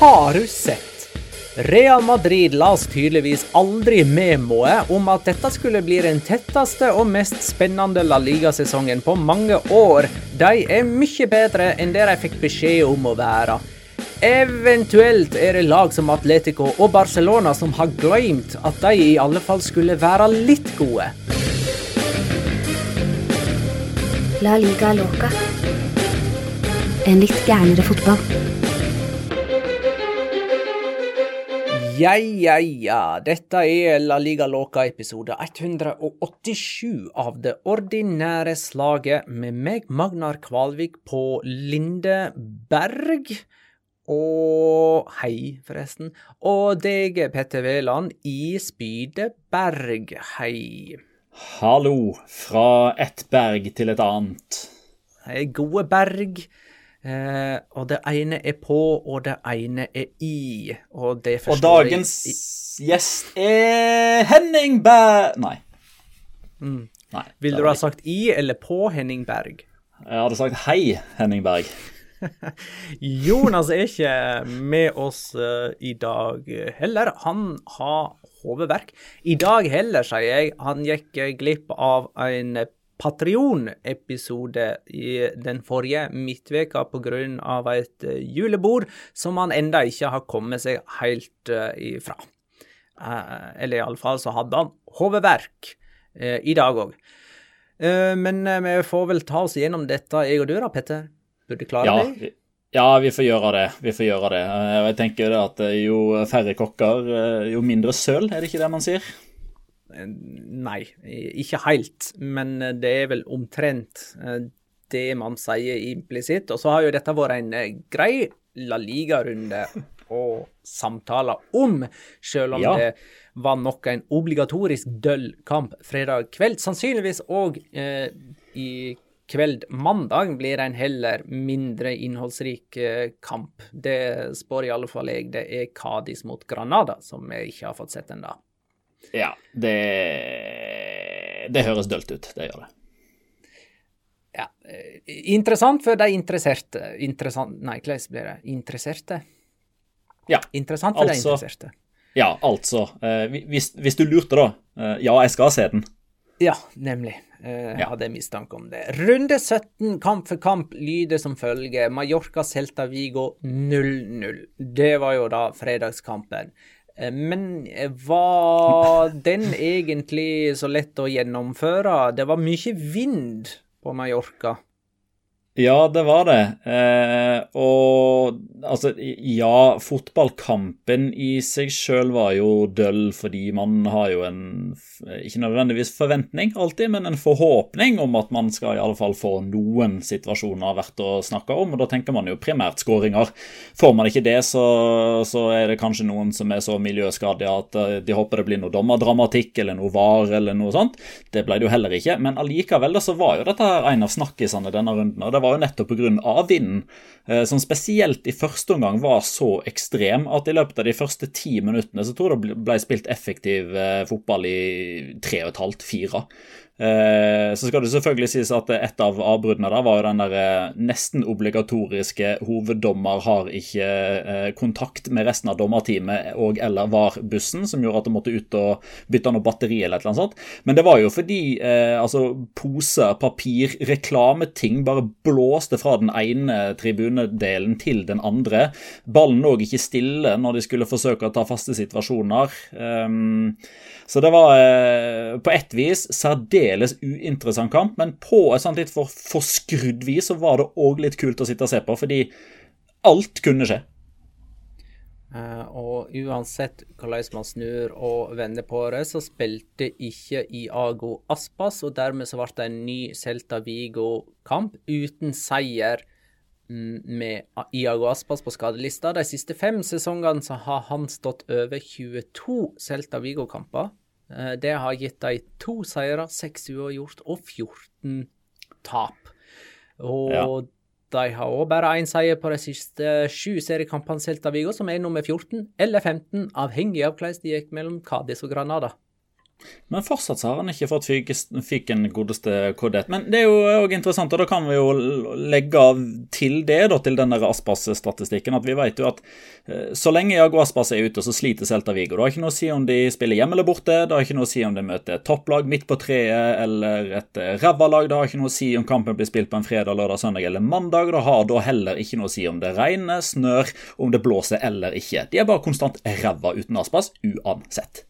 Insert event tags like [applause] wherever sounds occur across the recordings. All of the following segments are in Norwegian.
Har du sett? Real Madrid la oss tydeligvis aldri memoet om at dette skulle bli den tetteste og mest spennende La Liga-sesongen på mange år. De er mye bedre enn det de fikk beskjed om å være. Eventuelt er det lag som Atletico og Barcelona som har glemt at de i alle fall skulle være litt gode. La liga loca. En litt gærnere fotball. Ja, ja, ja. Dette er La Liga Loca episode 187 av det ordinære slaget med meg, Magnar Kvalvik, på Lindeberg. Og hei, forresten. Og deg, Petter Veland, i Spydeberg. Hei. Hallo, fra ett berg til et annet. Hei, gode berg. Eh, og det ene er på, og det ene er i. Og det Og forstår jeg dagens gjest er Henning Bæ... Nei. Mm. Nei. Vil du ha sagt i eller på Henning Berg? Jeg hadde sagt hei, Henning Berg. [laughs] Jonas er ikke med oss uh, i dag heller. Han har hodeverk. I dag heller, sier jeg. Han gikk glipp av en Patrion-episode i den forrige midtveka pga. et eh, julebord som han enda ikke har kommet seg helt eh, ifra. Eh, eller iallfall så hadde han hodeverk i dag òg. men vi får vel ta oss gjennom dette, jeg og du da, Petter? Burde klare Ja, det? ja, vi får gjøre det. Vi får gjøre det. Jeg tenker at jo færre kokker, jo mindre søl, er det ikke det man sier? Nei, ikke helt, men det er vel omtrent eh, det man sier implisitt. Og så har jo dette vært en eh, grei La Liga-runde [laughs] å samtale om, selv om Ja. det var nok en obligatorisk døll kamp fredag kveld. Sannsynligvis òg eh, i kveld mandag blir det en heller mindre innholdsrik eh, kamp. Det spår i alle fall jeg. Det er Kadis mot Granada, som vi ikke har fått sett ennå. Ja, det Det høres dølt ut. Det gjør det. Ja, eh, interessant for de interesserte. Interessant Nei, hvordan blir det? Interesserte? Ja, Interessant for altså- de interesserte. ja altså. eh, Hvis, hvis du lurte, da. eh, Ja, jeg skal se den. Ja, nemlig. Jeg hadde mistanke om det. Runde 17, kamp for kamp, lyder som følger. Mallorca Celta Vigo 0-0. Det var jo da fredagskampen. Eh, Men eh, var [laughs] den egentlig så lett å gjennomføre? Det var mye vind på Mallorca. Ja, det var det. Eh, og altså, ja, fotballkampen i seg sjøl var jo døll, fordi man har jo en ikke nødvendigvis forventning alltid, men en forhåpning om at man skal i alle fall få noen situasjoner verdt å snakke om. Og da tenker man jo primært skåringer. Får man ikke det, så, så er det kanskje noen som er så miljøskadige at eh, de håper det blir noe dommerdramatikk eller noe var eller noe sånt. Det ble det jo heller ikke. Men allikevel så var jo dette en av snakkisene denne runden. og det var jo nettopp pga. vinden, eh, som spesielt i første omgang var så ekstrem at i løpet av de første ti minuttene så tror jeg det ble spilt effektiv eh, fotball i tre og et halvt, fire. Eh, Så skal det selvfølgelig sies at et av avbruddene der var jo den der eh, nesten obligatoriske hoveddommer har ikke eh, kontakt med resten av dommerteamet og eller VAR-bussen, som gjorde at de måtte ut og bytte noe batteri eller et eller annet sånt. Men det var jo fordi eh, altså poser, papir, reklameting bare blåste fra den ene tribunedelen til den andre. Ballen lå ikke stille når de skulle forsøke å ta faste situasjoner. Um, så det var eh, på ett vis særdeles uinteressant kamp, men på et sånt litt for forskrudd vis så var det òg litt kult å sitte og se på, fordi alt kunne skje. Uh, og uansett hvordan man snur og vender på det, så spilte ikke Iago Aspas, og dermed så ble det en ny Celta Vigo-kamp uten seier mm, med Iago Aspas på skadelista. De siste fem sesongene så har han stått over 22 Celta Vigo-kamper. Eh, Det har gitt dem to seire, seks uavgjort og 14 tap. Og Ja. de har òg bare én seier på de siste sju seriekampene Celta Vigo, som er nummer 14 eller 15, avhengig av hvordan det gikk mellom Cádiz og Granada. Men fortsatt så har han ikke fått fyke- fyken godeste Kodet. Men det er jo òg interessant, og da kan vi jo legge av til det, da, til den der Aspas-statistikken, at vi vet jo at eh, så lenge Jago Aspas er ute, så sliter Celta Vigo. Det har ikke noe å si om de spiller hjemme eller borte, det har ikke noe å si om de møter et topplag midt på treet eller et eh, ræva lag, det har ikke noe å si om kampen blir spilt på en fredag, lørdag, søndag eller mandag, det har da heller ikke noe å si om det regner, snør, om det blåser eller ikke. De er bare konstant ræva uten Aspas, uansett.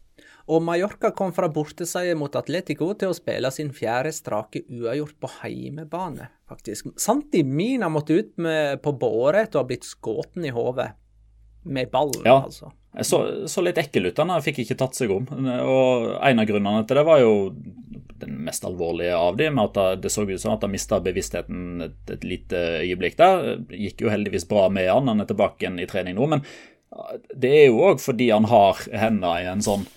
Og Mallorca kom fra borteseier mot Atletico til å spille sin fjerde strake uavgjort på heimebane, faktisk. Santi Mina måtte ut med, på båre etter å ha blitt skutt i hodet. Med ballen, Ja. altså. Jeg så, så litt ekkel ut. Han fikk ikke tatt seg om. Og En av grunnene til det var jo den mest alvorlige av dem, med at det så ut som at han mista bevisstheten et, et lite øyeblikk der. Gikk jo heldigvis bra med han, han er tilbake igjen i trening nå. Men det er jo òg fordi han har hendene i en sånn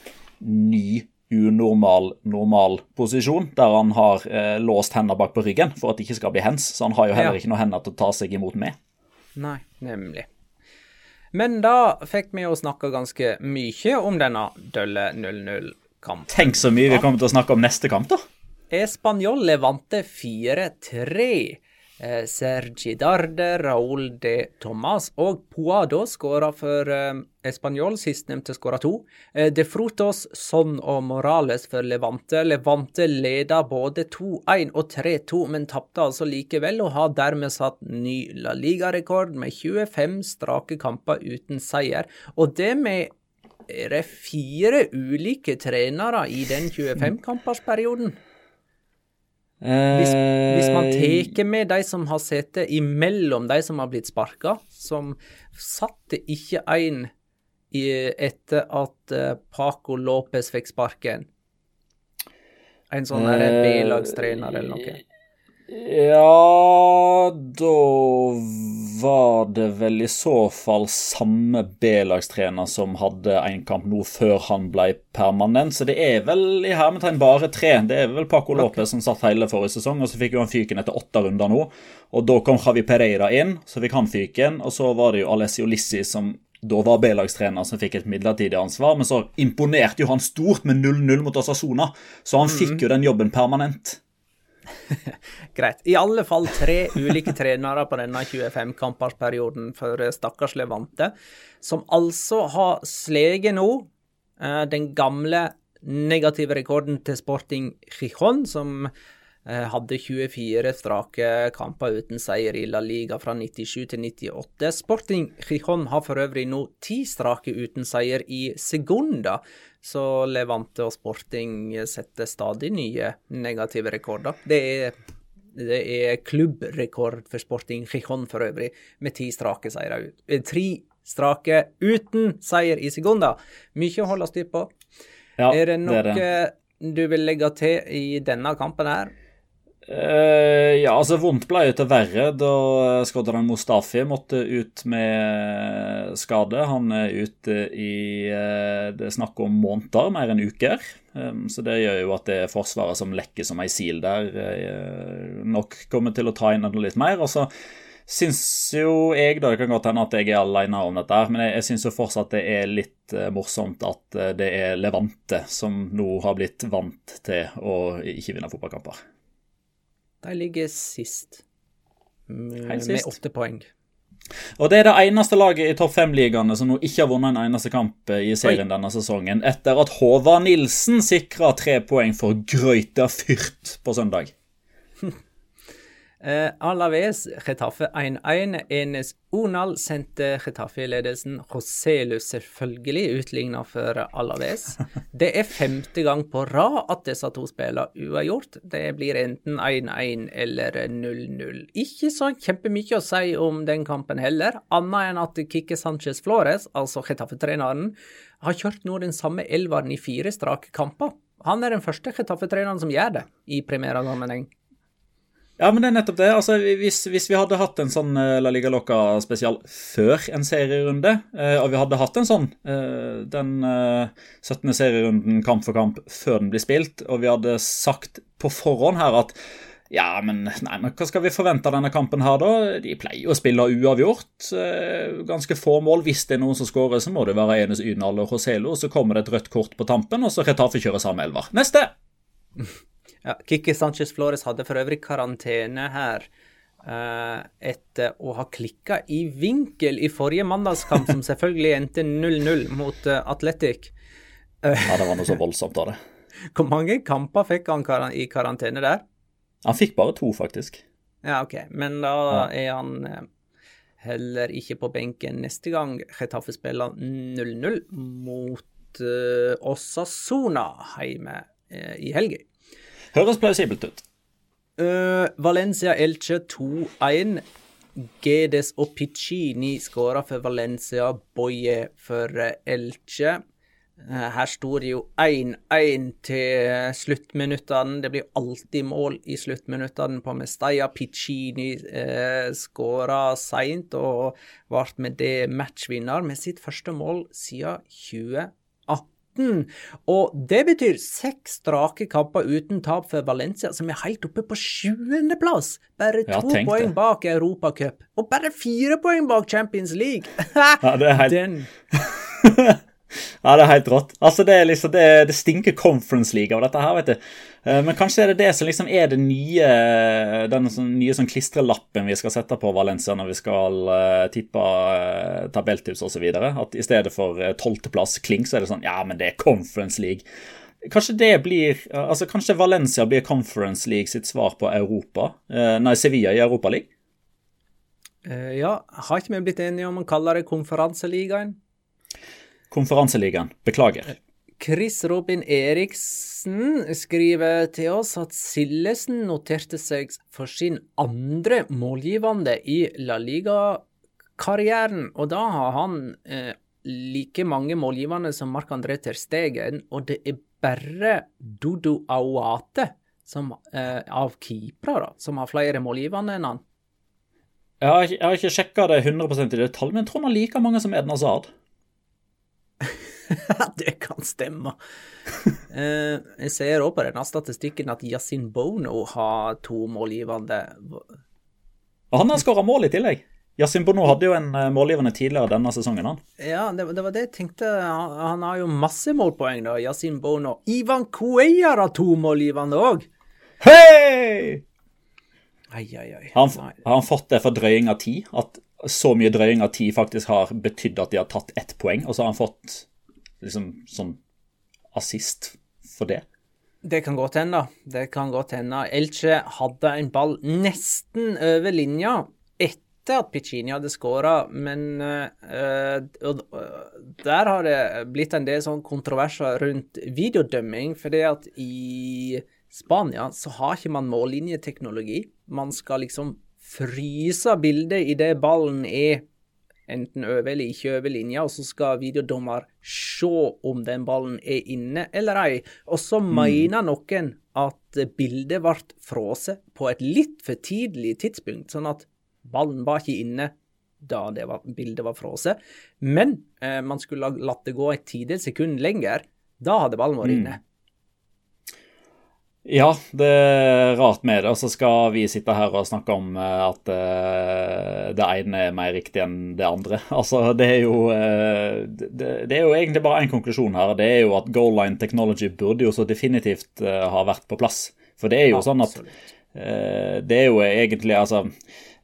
ny, unormal, normal posisjon, der han har eh, låst hendene bak på ryggen for at det ikke skal bli hens. Så han har jo heller Ja. ikke noe hender til å ta seg imot med. Nei, nemlig. Men da fikk vi jo snakka ganske mye om denne dølle 0-0-kampen. Tenk så mye vi kommer til å snakke om neste kamp, da. Español levante 4-3. Eh, Sergi Darde, Raúl de Tomàs og Puado skåra for eh, Español, sistnevnte skåra to. Eh, de Frutos, Son og Morales for Levante. Levante leda både 2-1 og 3-2, men tapte altså likevel, og har dermed satt ny La Liga-rekord med 25 strake kamper uten seier. Og det med er det fire ulike trenere i den 25-kampersperioden? Hvis, hvis man Eh, tar med de som har sittet imellom de som har blitt sparka, som satte ikke en etter at eh, Paco Lopez fikk sparken. En sånn Eh, B-lagstrener eller noe. Ja Da var det vel i så fall samme B-lagstrener som hadde en kamp nå før han ble permanent, så det er vel i hermetegn bare tre. Det er vel Paco Lopez som satt hele forrige sesong, og så fikk jo han fyken etter åtte runder nå. Og da kom Javi Pereira inn, så fikk han fyken, og så var det jo Alessio Lissi som da var B-lagstrener som fikk et midlertidig ansvar, men så imponerte jo han stort med 0-0 mot Osasona, så han fikk jo den jobben permanent. [laughs] Greit. I alle fall tre ulike trenere på denne 25-kampersperioden for eh, stakkars Levante, som altså har sleget nå eh, den gamle negative rekorden til Sporting Gijon, som hadde 24 strake kamper uten seier i La Liga fra 97 til 98. Sporting Gijon har for øvrig nå ti strake uten seier i Segunda, så Levante og Sporting setter stadig nye negative rekorder. Det er, det er klubbrekord for Sporting Gijon for øvrig, med ti strake seire ut. Eh, Tre strake uten seier i Segunda. Mye å holde styr på. Ja, er det noe det er det. du vil legge til i denne kampen her? Eh, ja, altså vondt ble jo til verre da Skodran Mustafi måtte ut med skade. Han er ute i uh, det er snakk om måneder, mer enn uker. Um, så det gjør jo at det er Forsvaret som lekker som ei sil der, Uh, nok kommer til å ta inn enda litt mer. Og så syns jo jeg, da, det kan godt hende at jeg er alene om dette, men jeg, jeg syns jo fortsatt det er litt eh, morsomt at eh, det er Levante som nå har blitt vant til å ikke vinne fotballkamper. De ligger sist. Helt sist. Med åtte poeng. Og det er det eneste laget i topp fem-ligaene som nå ikke har vunnet en eneste kamp i serien denne sesongen, etter at Håvard Nilsen sikra tre poeng for Grøyta Fyrt på søndag. Eh, Alaves Getafe 1-1. Enes Onal sendte Getafe-ledelsen. Roselus selvfølgelig utligna for Alaves. [laughs] Det er femte gang på rad at disse to spiller uavgjort. Det blir enten 1-1 eller 0-0. Ikke så kjempemye å si om den kampen heller, annet enn at Kikki Sanchez Flores, altså Getafe-treneren, har kjørt nå den samme elveren i fire strake kamper. Han er den første Getafe-treneren som gjør det i premieresammenheng. Ja, men det er nettopp det. Altså, hvis, hvis vi hadde hatt en sånn eh, La Liga Loca spesial før en serierunde, eh, og vi hadde hatt en sånn eh, den eh, 17. serierunden kamp for kamp før den blir spilt, og vi hadde sagt på forhånd her at ja, men, nei, men hva skal vi forvente av denne kampen her, da? De pleier å spille uavgjort. Ganske få mål. Hvis det er noen som skårer, så må det være Enes Ynal og Roselo. Så kommer det et rødt kort på tampen, og så Retafe kjører samme elver. Neste! Ja, Kikki Sanchez Flores hadde for øvrig karantene her uh, etter å ha klikka i vinkel i forrige mandagskamp, som selvfølgelig endte 0-0 mot uh, Atletic. Ja, det var noe så voldsomt av det. [laughs] Hvor mange kamper fikk han kar i karantene der? Han fikk bare to, faktisk. Ja, OK, men da Ja. er han eh, heller ikke på benken neste gang Getafe spiller 0-0 mot uh, Osasuna hjemme uh, i helga. Høres plausibelt ut. Uh, Valencia Elche 2-1. Gedes og Piccini skåra for Valencia, Boye for eh, Elche. Eh, her står det jo 1-1 til sluttminuttene. Det blir alltid mål i sluttminuttene på Mestalla. Piccini uh, skåra seint og ble med det matchvinner med sitt første mål siden 2018. Og det betyr seks strake kamper uten tap for Valencia, som er helt oppe på sjuendeplass. Bare to ja, poeng det. bak Europacup, og bare fire poeng bak Champions League. Ja, det er [laughs] helt- Den [laughs] Ja, det er helt rått. Altså, det, liksom, det, det stinker Conference League av dette her, vet du. Eh, Men kanskje er det det som liksom er det nye den sånn, nye sånn klistrelappen vi skal sette på Valencia når vi skal uh, tippe uh, tabelltips osv. At i stedet for tolvteplass klink, så er det sånn Ja, men det er Conference League. Kanskje det blir eh, Altså, kanskje Valencia blir Conference League sitt svar på Europa? Eh, nei, Sevilla i Europa? Eh, Ja, har ikke vi blitt enige om å kalle det Konferanseligaen? Konferanseligaen. Beklager. Chris Robin Eriksen skriver til oss at Sillesen noterte seg for sin andre målgivende i La Liga-karrieren, og da har han eh, like mange målgivende som Marc-André Ter Stegen, og det er bare Dodo Awate som, eh, av keepere som har flere målgivende enn han. Jeg har, ikke- jeg har ikke sjekka det 100% i detalj, men jeg tror han har like mange som Edna Hazard. [laughs] det kan stemme. Eh, jeg ser òg på denne statistikken at Yasin Bono har to målgivende. Og han har skåra mål i tillegg. Yasin Bono hadde jo en eh, målgivende tidligere denne sesongen. han. Ja, det, det var det jeg tenkte. Han, han har jo masse målpoeng, da, Yasin Bono. Ivan Cuellar har to målgivende òg. Hei! Ai, ai, ai. Har han, har han fått det for drøying av tid? At så mye drøying av ti faktisk har betydd at de har tatt ett poeng, og så har han fått liksom sånn assist for det? Det kan godt hende. Det kan godt hende. Elche hadde en ball nesten over linja etter at Piccini hadde skåra, men uh, der har det blitt en del sånn kontroverser rundt videodømming, fordi at i Spania så har ikke man mållinjeteknologi. Man skal liksom fryse bildet idet ballen er enten over eller ikke over linja, og så skal videodommer se om den ballen er inne eller ei. Og så mm. mener noen at bildet ble frosset på et litt for tidlig tidspunkt, sånn at ballen var ikke inne da var, bildet var frosset. Men eh, man skulle ha latt det gå et tidels sekund lenger. Da hadde ballen vært mm. inne. Ja, det er rart med det. Og så skal vi sitte her og snakke om eh, at uh, det ene er mer riktig enn det andre. [laughs] Altså, det er jo, uh, det, er jo egentlig bare én konklusjon her. Det er jo at goal line technology burde jo så definitivt ha vært på plass. For det er jo sånn at det er jo egentlig altså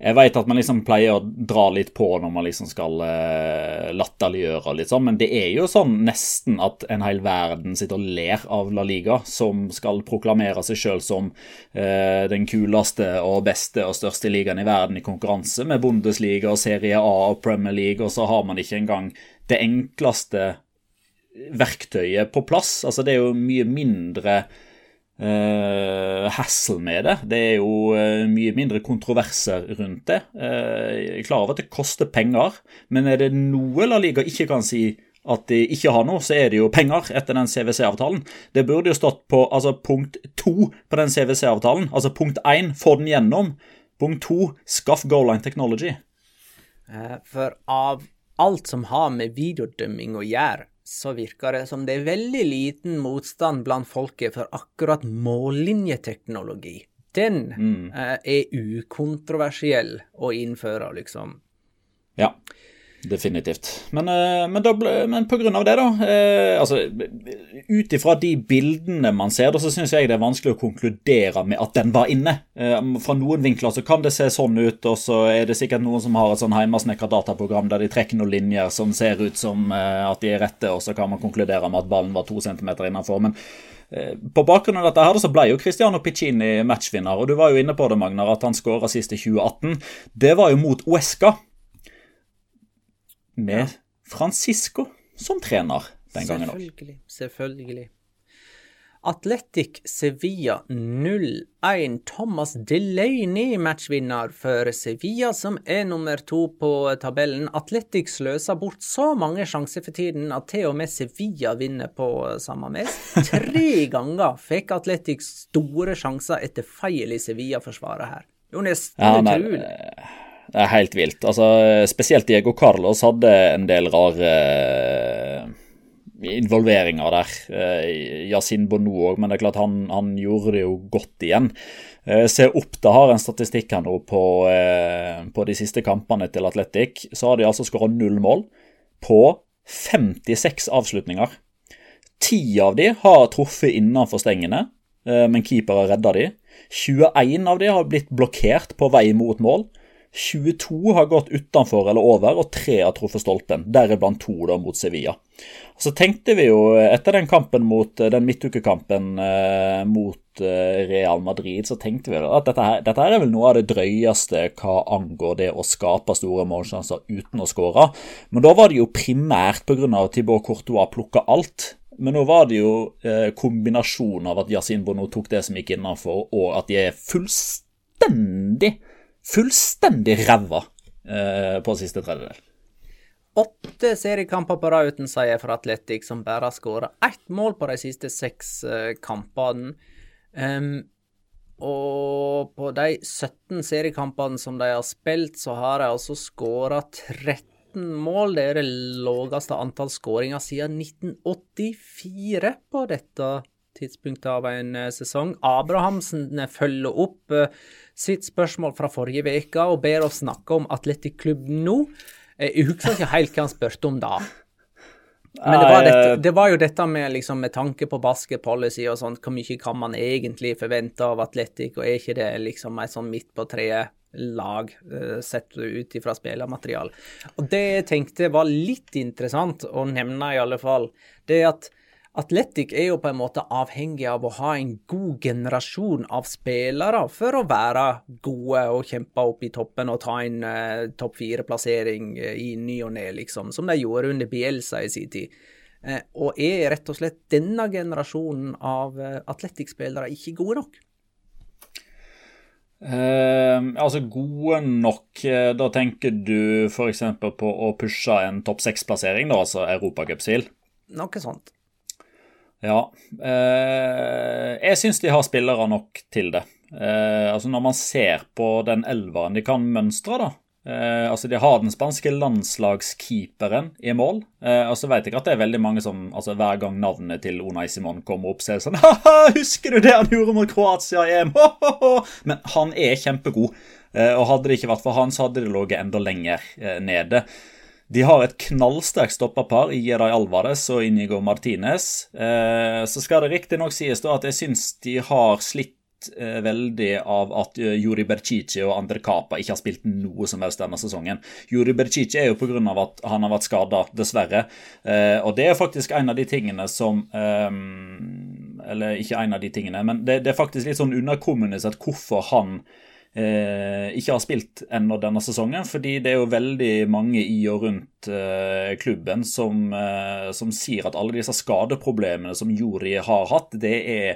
jeg vet at man liksom pleier å dra litt på når man liksom skal eh, latterliggjøre sånn, men det er jo sånn nesten at en hel verden sitter og ler av La Liga, som skal proklamere seg sjøl som eh, den kuleste og beste og største ligaen i verden i konkurranse med Bundesliga og Serie A og Premier League, og så har man ikke engang det enkleste verktøyet på plass. Altså, det er jo mye mindre uh, hassle med det. Det er jo uh, mye mindre kontroverser rundt det. Uh, jeg er klar over at det koster penger, men er det noe La Liga ikke kan si at de ikke har noe, så er det jo penger etter den CWC-avtalen. Det burde jo stått på altså, punkt to på den CWC-avtalen. Altså punkt én, få den gjennom. Punkt to, skaff goal line technology. For av alt som har med videodømming å gjøre, så virker det som det er veldig liten motstand blant folket for akkurat mållinjeteknologi. Den mm. eh, er ukontroversiell å innføre, liksom. Ja. Definitivt. Men, eh, men, men på grunn av det, da eh, altså, Ut ifra de bildene man ser, da, så syns jeg det er vanskelig å konkludere med at den var inne. Eh, fra noen vinkler så kan det se sånn ut, og så er det sikkert noen som har et sånn hjemmesnekra dataprogram der de trekker noen linjer som ser ut som eh, at de er rette, og så kan man konkludere med at ballen var to centimeter innenfor. Men eh, på bakgrunn av dette her så ble jo Cristiano Piccini matchvinner, og du var jo inne på det, Magnar, at han skåra sist i 2018. Det var jo mot Uesca med Francisco som trener den gangen òg. Selvfølgelig. Selvfølgelig. Atletic Sevilla 0-1. Thomas Delaney matchvinner for Sevilla, som er nummer to på tabellen. Atletic sløser bort så mange sjanser for tiden at til og med Sevilla vinner på samme mes. Tre [laughs] ganger fikk Atletic store sjanser etter feil i Sevilla-forsvaret her. Jo, nesten ja, utrolig. Det er helt vilt. Altså, spesielt Diego Carlos hadde en del rare uh, involveringer der. Uh, Yasin Bono òg, men det er klart han, han, gjorde det jo godt igjen. Uh, Se opp, det har en statistikk her nå på, på de siste kampene til Atletic. Så har de altså skåra null mål på 56 avslutninger. Ti av de har truffet innenfor stengene, men keeper har redda de. 21 av de har blitt blokkert på vei mot mål. 22 har gått utenfor eller over, og tre har truffet stolpen, deriblant to da mot Sevilla. Så tenkte vi jo, etter den kampen mot, den midtukekampen eh, mot eh, Real Madrid, så tenkte vi at dette her, dette her, er vel noe av det drøyeste hva angår det å skape store målsjanser uten å skåre. Men da var det jo primært pga. at Tibor Courtois plukka alt. Men nå var det jo eh, kombinasjonen av at Yasin Bono tok det som gikk innenfor, og at de er fullstendig fullstendig ræva eh, på siste tredjedel. Åtte seriekamper på rad uten seier for Atletic, som bare har skåra ett mål på de siste seks uh, kampene. Um, og på de 17 seriekampene som de har spilt, så har de altså skåra 13 mål. Det er det laveste antall skåringer siden 1984 på dette tidspunktet av en uh, sesong. Abrahamsen følger opp sitt spørsmål fra forrige uke og ber oss snakke om Atletic Klubb nå. Eh, jeg husker ikke helt hva han spurte om da. Men det var, dette, det var jo dette med, liksom, med tanke på basketpolicy og sånn, hvor mye kan man egentlig forvente av Atletic, og er ikke det liksom et sånn midt på treet lag uh, sett ut ifra spillermateriale. Og det jeg tenkte var litt interessant å nevne, i alle fall, det er at Atletic er jo på en måte avhengig av å ha en god generasjon av spillere for å være gode og kjempe opp i toppen og ta en uh, topp fire-plassering uh, i ny og ne, liksom, som de gjorde under Bielsa i sin tid. Uh, og er rett og slett denne generasjonen av uh, Atletic-spillere ikke gode nok? Uh, altså gode nok, da tenker du f.eks. på å pushe en topp seks-plassering, altså europacupsil? Noe sånt. Ja. Eh, jeg syns de har spillere nok til det. Eh, altså Når man ser på den elveren de kan mønstre, da. Eh, altså De har den spanske landslagskeeperen i mål. Eh, og så vet jeg at det er veldig mange som altså hver gang navnet til Unai Simon kommer opp, så er sånn [laughs] Haha, husker du det han gjorde mot Kroatia i EM? Men han er kjempegod. Eh, og hadde det ikke vært for han, så hadde det ligget enda lenger eh, nede. De har et knallsterkt stopperpar i Jedi Alvarez og Inigo Martinez. Eh, så skal det riktignok sies da at jeg syns de har slitt eh, veldig av at Juri Bercici og Andre Kapa ikke har spilt noe som helst denne sesongen. Juri Bercici er jo pga. at han har vært skada, dessverre. Eh, og det er faktisk en av de tingene som eh, Eller ikke en av de tingene, men det, det er faktisk litt sånn underkommunisert hvorfor han eh, ikke har spilt ennå denne sesongen. Fordi det er jo veldig mange i og rundt eh, klubben som, eh, som, sier at alle disse skadeproblemene som Juri har hatt, det er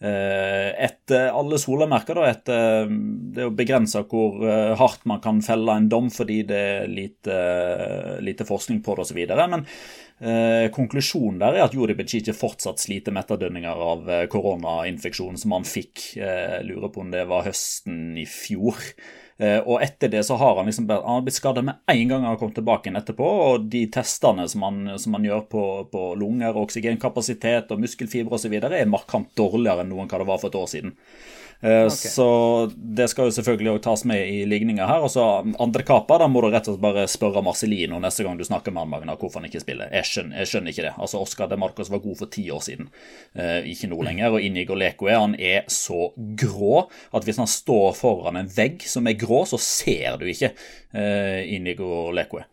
eh, etter alle solemerker, da, etter Det er jo begrensa hvor eh, hardt man kan felle en dom fordi det er lite, lite forskning på det osv. Men Eh, konklusjonen der er at Juri Becici fortsatt sliter med etterdønninger av eh, koronainfeksjonen som han fikk. Eh, lurer på om det var høsten i fjor. Eh, og etter det så har han liksom han har blitt skada med en gang han har kommet tilbake igjen etterpå. Og de testene som han, som han gjør på, på lunger, oksygenkapasitet og muskelfibre osv. er markant dårligere enn noen hva det var for et år siden. Eh, okay. Så det skal jo selvfølgelig òg tas med i ligninga her. Og så andre kaper, da må du rett og slett bare spørre Marcelino neste gang du snakker med han, Magna, hvorfor han ikke spiller. Jeg skjønner, jeg skjønner, ikke det. Altså, Oscar de Marcos var god for ti år siden, eh, ikke nå lenger. Og Inigo Lecoe han er så grå at hvis han står foran en vegg som er grå, så ser du ikke eh, Inigo Lecoe.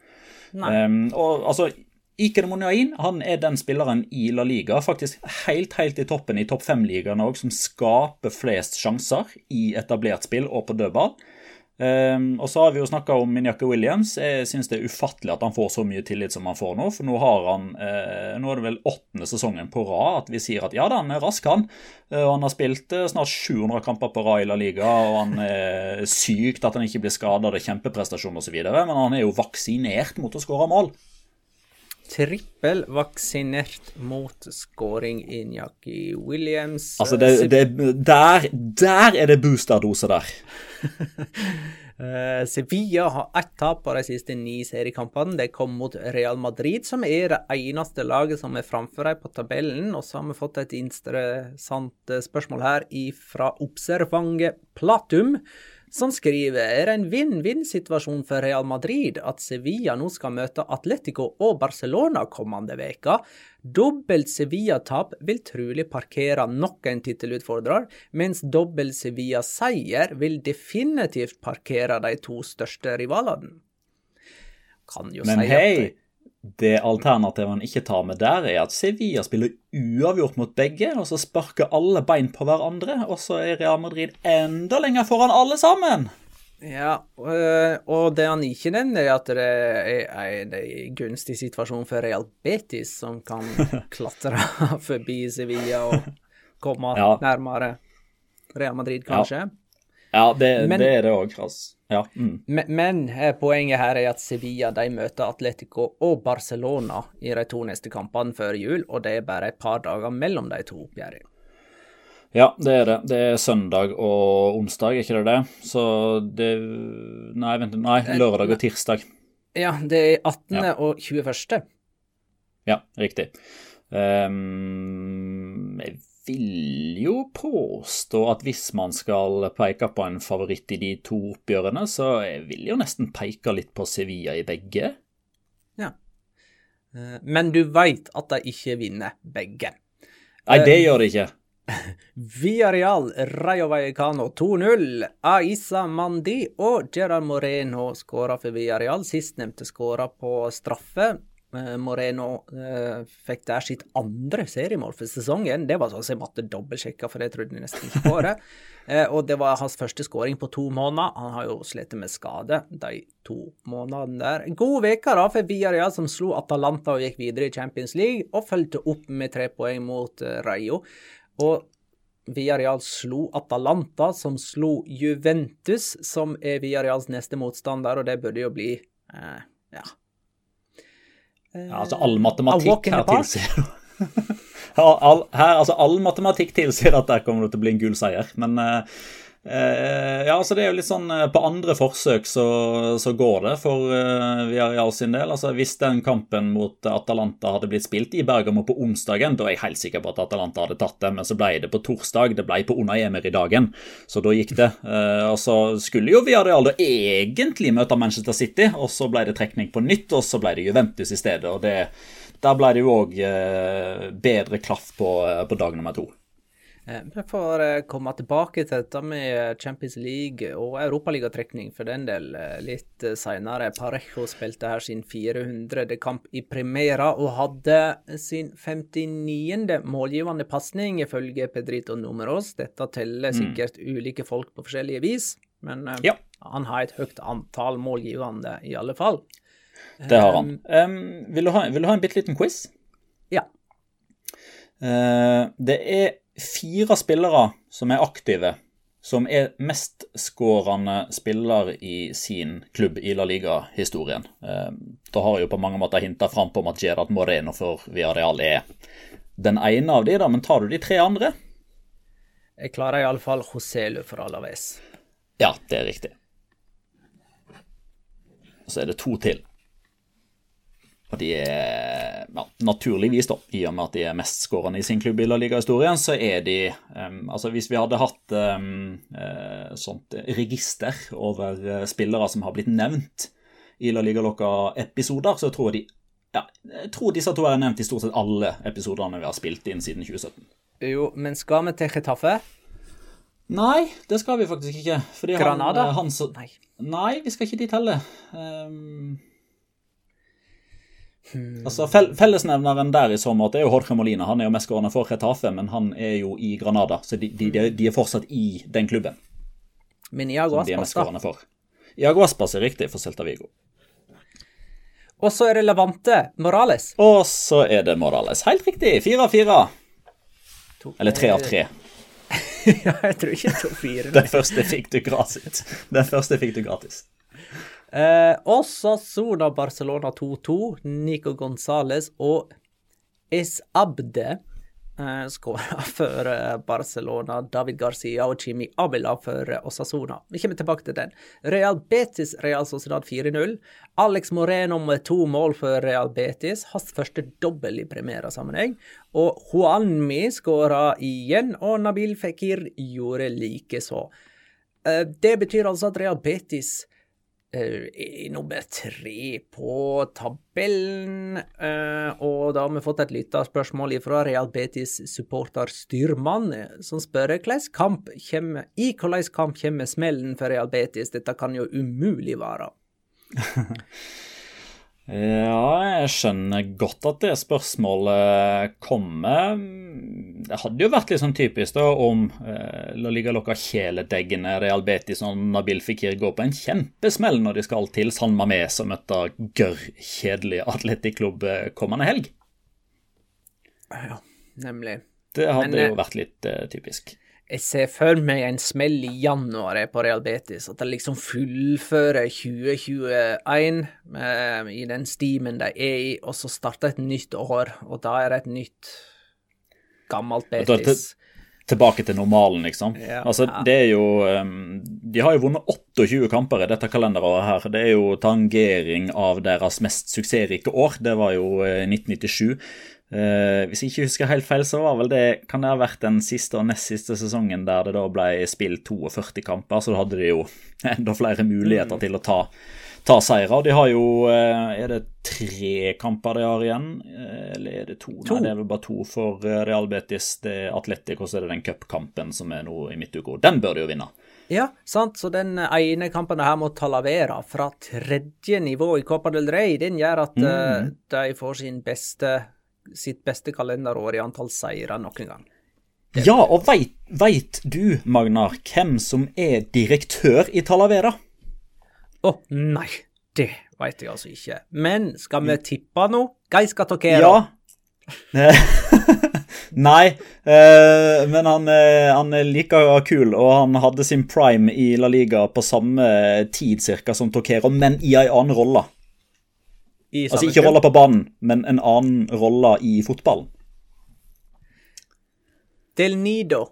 Um, og altså Iker Monjain han er den spilleren i La Liga, faktisk helt helt i toppen i topp fem-ligaen òg, som skaper flest sjanser i etablert spill og på dødball. Um, og så har vi jo snakka om Minjaka Williams. Jeg syns det er ufattelig at han får så mye tillit som han får nå. For nå har han uh, Nå er det vel åttende sesongen på rad at vi sier at ja da, han er rask, han. Uh, han har spilt uh, snart 700 kamper på rad i La Liga, og han er sykt at han ikke blir skada. Det er kjempeprestasjon osv. Men han er jo vaksinert mot å skåre mål trippelvaksinert mot scoring Njaki Williams. Altså, det, det, der, der er det boosterdose der. Uh, [laughs] Sevilla har ett tap på de siste ni seriekampene. Det kom mot Real Madrid, som er det eneste laget som er framfor dem på tabellen. Og så har vi fått et interessant eh, spørsmål her fra Observange Platum som skriver er en vinn-vinn-situasjon for Real Madrid at Sevilla nå skal møte Atletico og Barcelona kommende veka. Dobbelt Sevilla-tap vil trolig parkere nok en tittelutfordrer, mens dobbelt Sevilla-seier vil definitivt parkere de to største rivalene. Kan jo Men si hei, det alternativet han ikke tar med der, er at Sevilla spiller uavgjort mot begge, og så sparker alle bein på hverandre, og så er Real Madrid enda lenger foran alle sammen. Ja, øh, og det han ikke nevner, er at det er en gunstig situasjon for Real Betis, som kan [laughs] klatre forbi Sevilla og komme ja. nærmere Real Madrid, kanskje. Ja. Ja, det, men, det er det òg. Altså. Ja. Mm. Men, men, eh, poenget her er at Sevilla de møter Atletico og Barcelona i de to neste kampene før jul, og det er bare et par dager mellom de to oppgjørene. Ja, det er det. Det er søndag og onsdag, er ikke det det? Så det Nei, vent, nei, eh, lørdag og tirsdag. Ja, det er 18. Ja. og 21. Ja, riktig. Um, vil jo påstå at hvis man skal peke på en favoritt i de to oppgjørene, så jeg vil jo nesten peke litt på Sevilla i begge. Ja. Eh, men du veit at de ikke vinner begge. Nei, det gjør de ikke. [laughs] Villarreal, Rayo Vallecano 2-0. Aisa Mandi og Gerard Moreno skåra for Villarreal. Sistnevnte skåra på straffe. Eh, Moreno eh, fikk der sitt andre seriemål for sesongen. Det var sånn at jeg måtte dobbeltsjekke, for det trodde jeg nesten ikke på det. [laughs] Eh, og det var hans første skåring på to måneder. Han har jo slitt med skade de to månedene der. God uke da for Villarreal, som slo Atalanta og gikk videre i Champions League, og fulgte opp med tre poeng mot Rayo. Og Villarreal slo Atalanta, som slo Juventus, som er Villarreals neste motstander, og det burde jo bli eh, ja. Ja. Altså, all matematikk her tilsier [laughs] all, her, altså, all matematikk tilsier at der kommer det til å bli en gul seier, men Eh, ja, altså det er jo litt sånn eh, På andre forsøk så, så går det for uh, Villarreal sin del. altså Hvis den kampen mot Atalanta hadde blitt spilt i Bergamo på onsdagen, da er jeg helt sikker på at Atalanta hadde tatt det, men så ble det på torsdag. Det ble på Una Emery-dagen, så da gikk det. Og så skulle jo Villarreal da egentlig møte Manchester City, og så ble det trekning på nytt, og så ble det Juventus i stedet. og det der ble det jo òg bedre klaff på, på dag nummer to. Eh, vi får eh, komme tilbake til dette med Champions League og Europaligatrekning for den del eh, litt senere. Parejo spilte her sin 400. kamp i Primera og hadde sin 59. målgivende pasning, ifølge Pedrito Numeros. Dette teller sikkert mm. ulike folk på forskjellige vis, men ja. han har et høyt antall målgivende i alle fall. Det har han. Um, vil, du ha, vil, du ha, en bitte liten quiz? Ja. Uh, det er fire spillere som er aktive, som er mestskårende spiller i sin klubb i La Liga-historien. Eh, da har jeg jo på mange måter hinta fram på at Gerard Moreno for Villarreal er den ene av de, da, men tar du de tre andre? Jeg klarer iallfall Joselu for Alaves. Ja, det er riktig. Og så er det to til. Og de er ja, naturligvis, da, i og med at de er mestskårende i sin klubb i La Liga-historien, så er de um, Altså Hvis vi hadde hatt um, uh, sånt register over uh, spillere som har blitt nevnt i La Liga-lokka-episoder, så tror jeg de ja, jeg tror disse to er nevnt i stort sett alle episodene vi har spilt inn siden 2017. Jo, men skal vi til Chetaffe? Nei, det skal vi faktisk ikke. Fordi Granada? Han, han så, nei. nei, vi skal ikke dit heller. Um, Hmm. Altså, Fellesnevneren der i så måte er jo Jorge Molina. Han er jo mestskårende for Retafe, men han er jo i Granada, så de, de, de er fortsatt i den klubben. Men Iago Aspas, da? Iago Aspas er riktig for Celta Vigo. Og så er det Levante Morales. Og så er det Morales. Helt riktig. Fire av fire. Eller tre av tre. [laughs] ja, jeg tror ikke to fire. Den første fikk du gratis. Den første fikk du gratis. Eh, Osasuna Barcelona 2-2. Nico Gonzales og Esabde eh, skåra [laughs] for eh, Barcelona. David Garcia og Jimmy Abila for eh, Osasuna. Vi kommer tilbake til den. Real Betis Real Sociedad 4-0. Alex Moreno med to mål for Real Betis. Hans første dobbel i premieresammenheng. Og Juanmi skåra igjen, og Nabil Fikir gjorde likeså. Eh, det betyr altså at Real Betis uh, nummer tre på tabellen. Uh, og da har vi fått et lite spørsmål fra Real Betis supporter Styrmann, som spør hvordan kamp kommer, i hvilken kamp kommer smellen for Real Betis. Dette kan jo umulig være. [laughs] Ja, jeg skjønner godt at det spørsmålet kommer. Det hadde jo vært litt sånn typisk da om eh, La Liga Loca kjæledeggene Real Betis og Nabil Fikir går på en kjempesmell når de skal til San Mames og møte gørrkjedelig atletikklubb eh, kommende helg. Ja, nemlig. Det hadde Men, jo eh, vært litt eh, typisk jeg ser for meg en smell i januar på Real Betis. At de liksom fullfører 2021 med, i den stimen de er i, og så starter et nytt år, og da er det et nytt gammelt Betis. Tilbake til normalen, liksom. Ja, altså, det er jo De har jo vunnet 28 kamper i dette kalenderåret her. Det er jo tangering av deres mest suksessrike år. Det var jo uh, 1997. Uh, hvis jeg ikke husker helt feil, så var vel det kan det ha vært den siste og nest siste sesongen der det da ble spilt 42 kamper, så da hadde de jo [laughs] enda flere muligheter mm. til å ta, ta Og De har jo uh, Er det tre kamper de har igjen, uh, eller er det to? to? Nei, det er vel bare to for Real Betis. Det er Atletic, og så er det den cupkampen som er nå i midtuka. Den bør de jo vinne. Ja, sant. Så den ene kampen her mot Talavera fra tredje nivå i Copa del Rey, den gjør at eh, de får sin beste, sitt beste kalenderår i antall seire noen gang. Ja, og veit, veit du, Magnar, hvem som er direktør i Talavera? Å, nei. Det veit jeg altså ikke. Men skal vi tippe nå? skal tokere? Ja. [laughs] Nei, eh, men han, eh, han er like kul, og han hadde sin prime i La Liga på samme tid cirka som Tokero, men i ei annen rolle. Altså ikke rolla på banen, men en annen rolle i fotballen. Del Nido.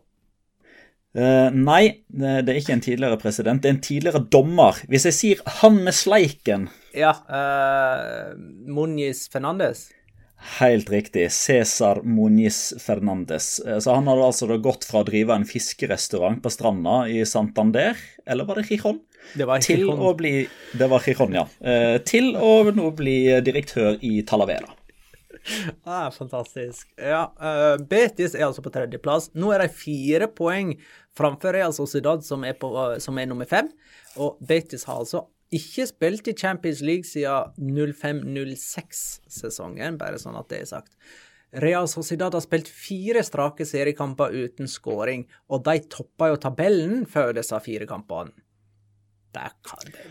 Uh, nei, det er ikke en tidligere president, det er en tidligere dommer. Hvis jeg sier han med sleiken Ja, uh, Muñiz Fernandes. Helt riktig. Cæsar Muñiz Fernandes. Eh, Så han hadde altså gått fra å drive en fiskerestaurant på stranda i Santander, eller var det Gijon? Det var Til å bli Det var Chiron, ja. Eh, Til å nå bli direktør i Talavera. Ah, fantastisk. Ja, uh, Betis er altså på tredjeplass. Nå er de fire poeng framfor Real Sociedad, som er, på, uh, som er nummer fem. Og Betis har altså ikke spilt i Champions League siden 05-06-sesongen, bare sånn at det er sagt. Real Sociedad har spilt fire strake seriekamper uten skåring, og de toppa jo tabellen før disse fire kampene. Der,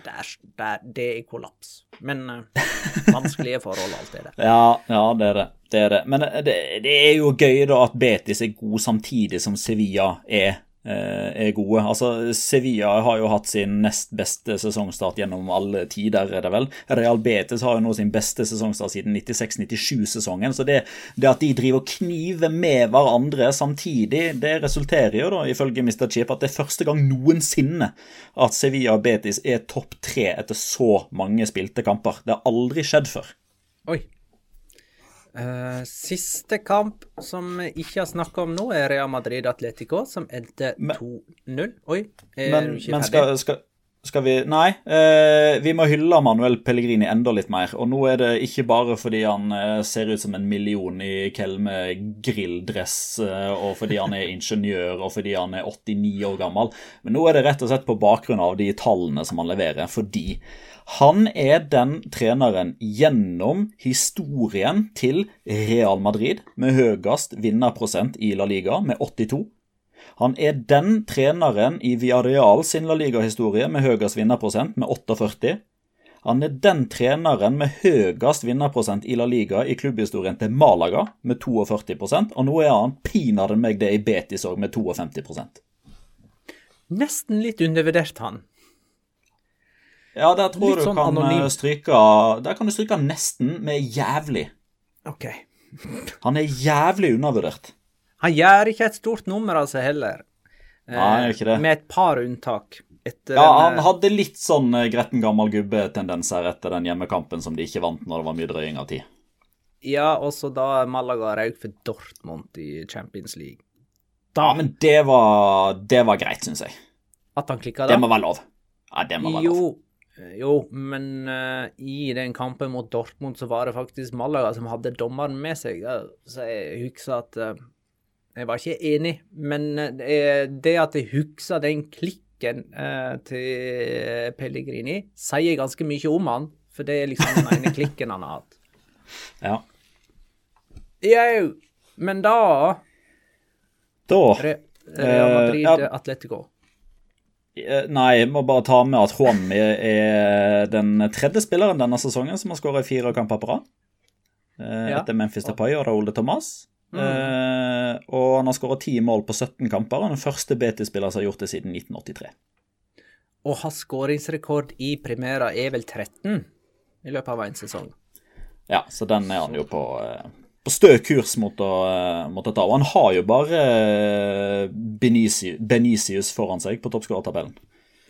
der, der, det er kollaps. Men uh, [laughs] vanskelige forhold, alt det. Ja, ja, det er det. Det er det. Men eh, det, det er jo gøy da at Betis er god samtidig som Sevilla er, er gode. Altså, Sevilla har jo hatt sin nest beste sesongstart gjennom alle tider, er det vel. Real Betis har jo nå sin beste sesongstart siden 96-97-sesongen. Så det, det at de driver og kniver med hverandre samtidig, det resulterer jo da, ifølge Mr. Chip, at det er første gang noensinne at Sevilla og Betis er topp tre etter så mange spilte kamper. Det har aldri skjedd før. Oi. Eh, siste kamp som vi ikke har snakka om nå, er Real Madrid Atletico, som endte 2-0. Oi, er Men, du ikke men skal, skal, skal vi Nei. uh, vi må hylle Manuel Pellegrini enda litt mer. Og nå er det ikke bare fordi han uh, ser ut som en million i Kelme grilldress, og fordi han er ingeniør, og fordi han er 89 år gammel. Men nå er det rett og slett på bakgrunn av de tallene som han leverer. Fordi han er den treneren gjennom historien til Real Madrid med høyest vinnerprosent i La Liga, med 82. Han er den treneren i Villarreal sin La Liga-historie med høyest vinnerprosent, med 48. Han er den treneren med høyest vinnerprosent i La Liga i klubbhistorien til Malaga, med 42 og nå er han pinadø meg det i Betis òg, med 52 Nesten litt undervurdert, han. Ja, der tror Litt du sånn kan anonym. eh, stryke Der kan du stryke nesten med jævlig. OK. Han er jævlig undervurdert. Han gjør ikke et stort nummer av seg heller. Eh, Nei, ikke det. Med et par unntak. Etter Ja, den, han eh, hadde litt sånn eh, gretten gammel gubbe-tendenser etter den hjemmekampen som de ikke vant når det var mye drøying av tid. Ja, også da Malaga røyk for Dortmund i Champions League. Ja, men det var, det var greit, syns jeg. At han klikka da? Det må være lov. Ja, det må være lov. Jo, jo, men uh, i den kampen mot Dortmund så var det faktisk Malaga som hadde dommeren med seg. eh, Så jeg husker at uh, Jeg var ikke enig, men uh, det- at jeg husker den klikken eh, til Pellegrini, sier ganske mye om han. For det er liksom den ene [laughs] klikken han har hatt. Ja. Jau, men da Da Re Real Eh, Madrid ja. Atletico. Eh, Nei, jeg må bare ta med at Juan er den tredje spilleren denne sesongen som har skåret i fire kamper på rad. Eh, Etter Memphis Depay og Raúl de Tomas. Eh, og han har skåret ti mål på 17 kamper. Og den første BT-spiller som har gjort det siden 1983. Og hans skåringsrekord i Primera er vel 13 i løpet av en sesong. Ja, så den er han jo på, på stø kurs mot å, eh, mot ta. Og han har jo bare eh, Benicius, Benicius foran seg på toppskårertabellen.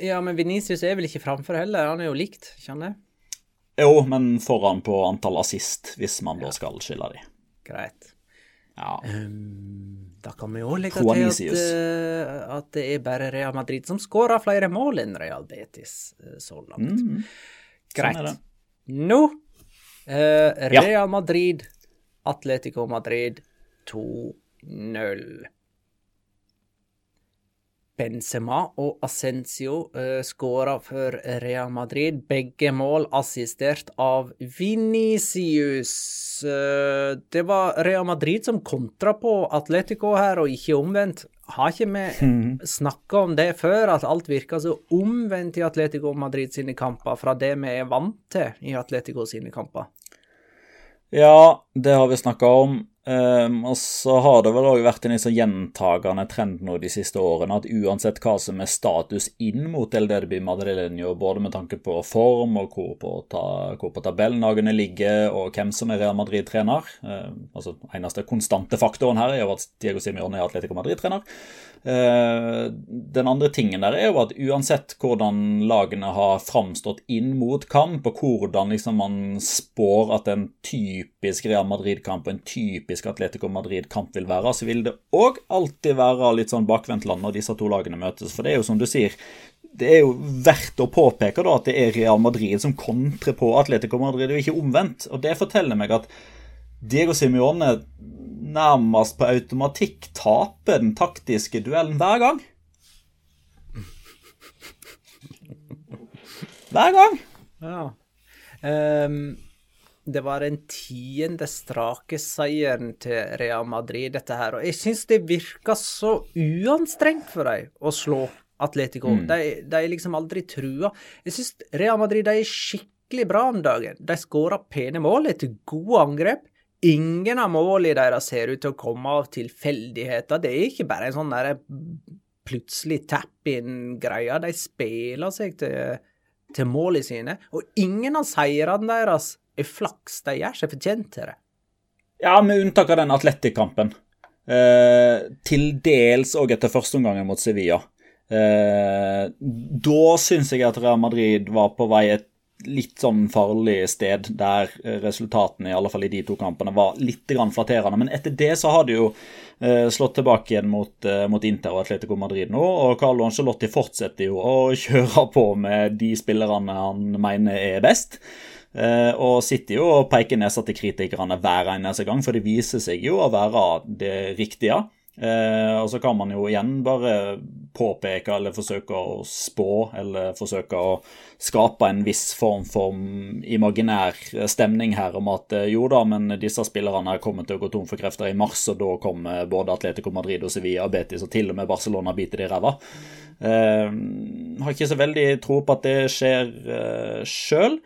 Ja, men Venicius er vel ikke framfor heller, han er jo likt, kjenner jeg. Jo, men foran på antall assist, hvis man da skal skille de. Greit. Ja. Da kan vi jo legge til at, eh, at det er bare Real Madrid som skårer flere mål enn Real Betis så langt. Mm, Greit. sånn er det. Nå Real Ja. Real Madrid, Atletico Madrid 2-0. Benzema og Ascencio uh, skåra for Real Madrid. Begge mål assistert av Venicius. Uh, det var Real Madrid som kontra på Atletico her, og ikke omvendt. Har ikke vi mm. snakka om det før, at alt virker så omvendt i Atletico Madrid sine kamper fra det vi er vant til i Atletico sine kamper? Ja, det har vi snakka om. Um, og så har det vel òg vært en sånn gjentagende trend nå de siste årene at uansett hva som er status inn mot El Derby Madrileño, både med tanke på form og hvor på, ta, hvor på tabellnagene ligger, og hvem som er Real Madrid-trener um, altså Eneste konstante faktoren her er jo at Diego Simione er Atletico Madrid-trener. Uh, den andre tingen der er jo at uansett hvordan lagene har framstått inn mot kamp, og hvordan liksom man spår at en typisk Real Madrid-kamp og en typisk Atletico Madrid-kamp vil være, så vil det òg alltid være litt sånn bakvendtland når disse to lagene møtes. For det er jo som du sier, det er jo verdt å påpeke da at det er Real Madrid som kontrer på Atletico Madrid, og ikke omvendt. Og det forteller meg at Diego Simione nærmest på automatikk taper den taktiske duellen hver gang. Hver gang. Ja. Um, det var den tiende strake seieren til Real Madrid, dette her. Og jeg syns det virker så uanstrengt for dem å slå Atletico. Mm. De, de, er liksom aldri trua. Jeg syns Real Madrid de er skikkelig bra om dagen. De skårer pene mål etter gode angrep. Ingen av målene deres ser ut til å komme av tilfeldigheter. Det er ikke bare en sånn der plutselig tap-in-greie. De spiller seg til, til målene sine. Og ingen av seirene deres er flaks. De gjør seg fortjent til det. Ja, med unntak av den atletikkampen. Eh, til dels òg etter førsteomgangen mot Sevilla. Eh, da syns jeg at Real Madrid var på vei et litt sånn farlig sted, der resultatene, i alle fall i de to kampene, var litt flatterende. Men etter det så har de jo eh, slått tilbake igjen mot, eh, mot, Inter og Atletico Madrid nå, og Carlo Ancelotti fortsetter jo å [laughs] kjøre på med de spillerne han mener er best. Eh, og sitter jo og peker nesa til kritikerne hver eneste gang, for det viser seg jo å være det riktige. Eh, og så kan man jo igjen bare påpeke eller forsøke å spå eller forsøke å skape en viss form for imaginær stemning her om at eh, jo da, men disse spillerne kommer til å gå tom for krefter i mars, og da kommer både Atletico Madrid og Sevilla Betis og til og med Barcelona biter det i ræva. Eh, har ikke så veldig tro på at det skjer eh, sjøl.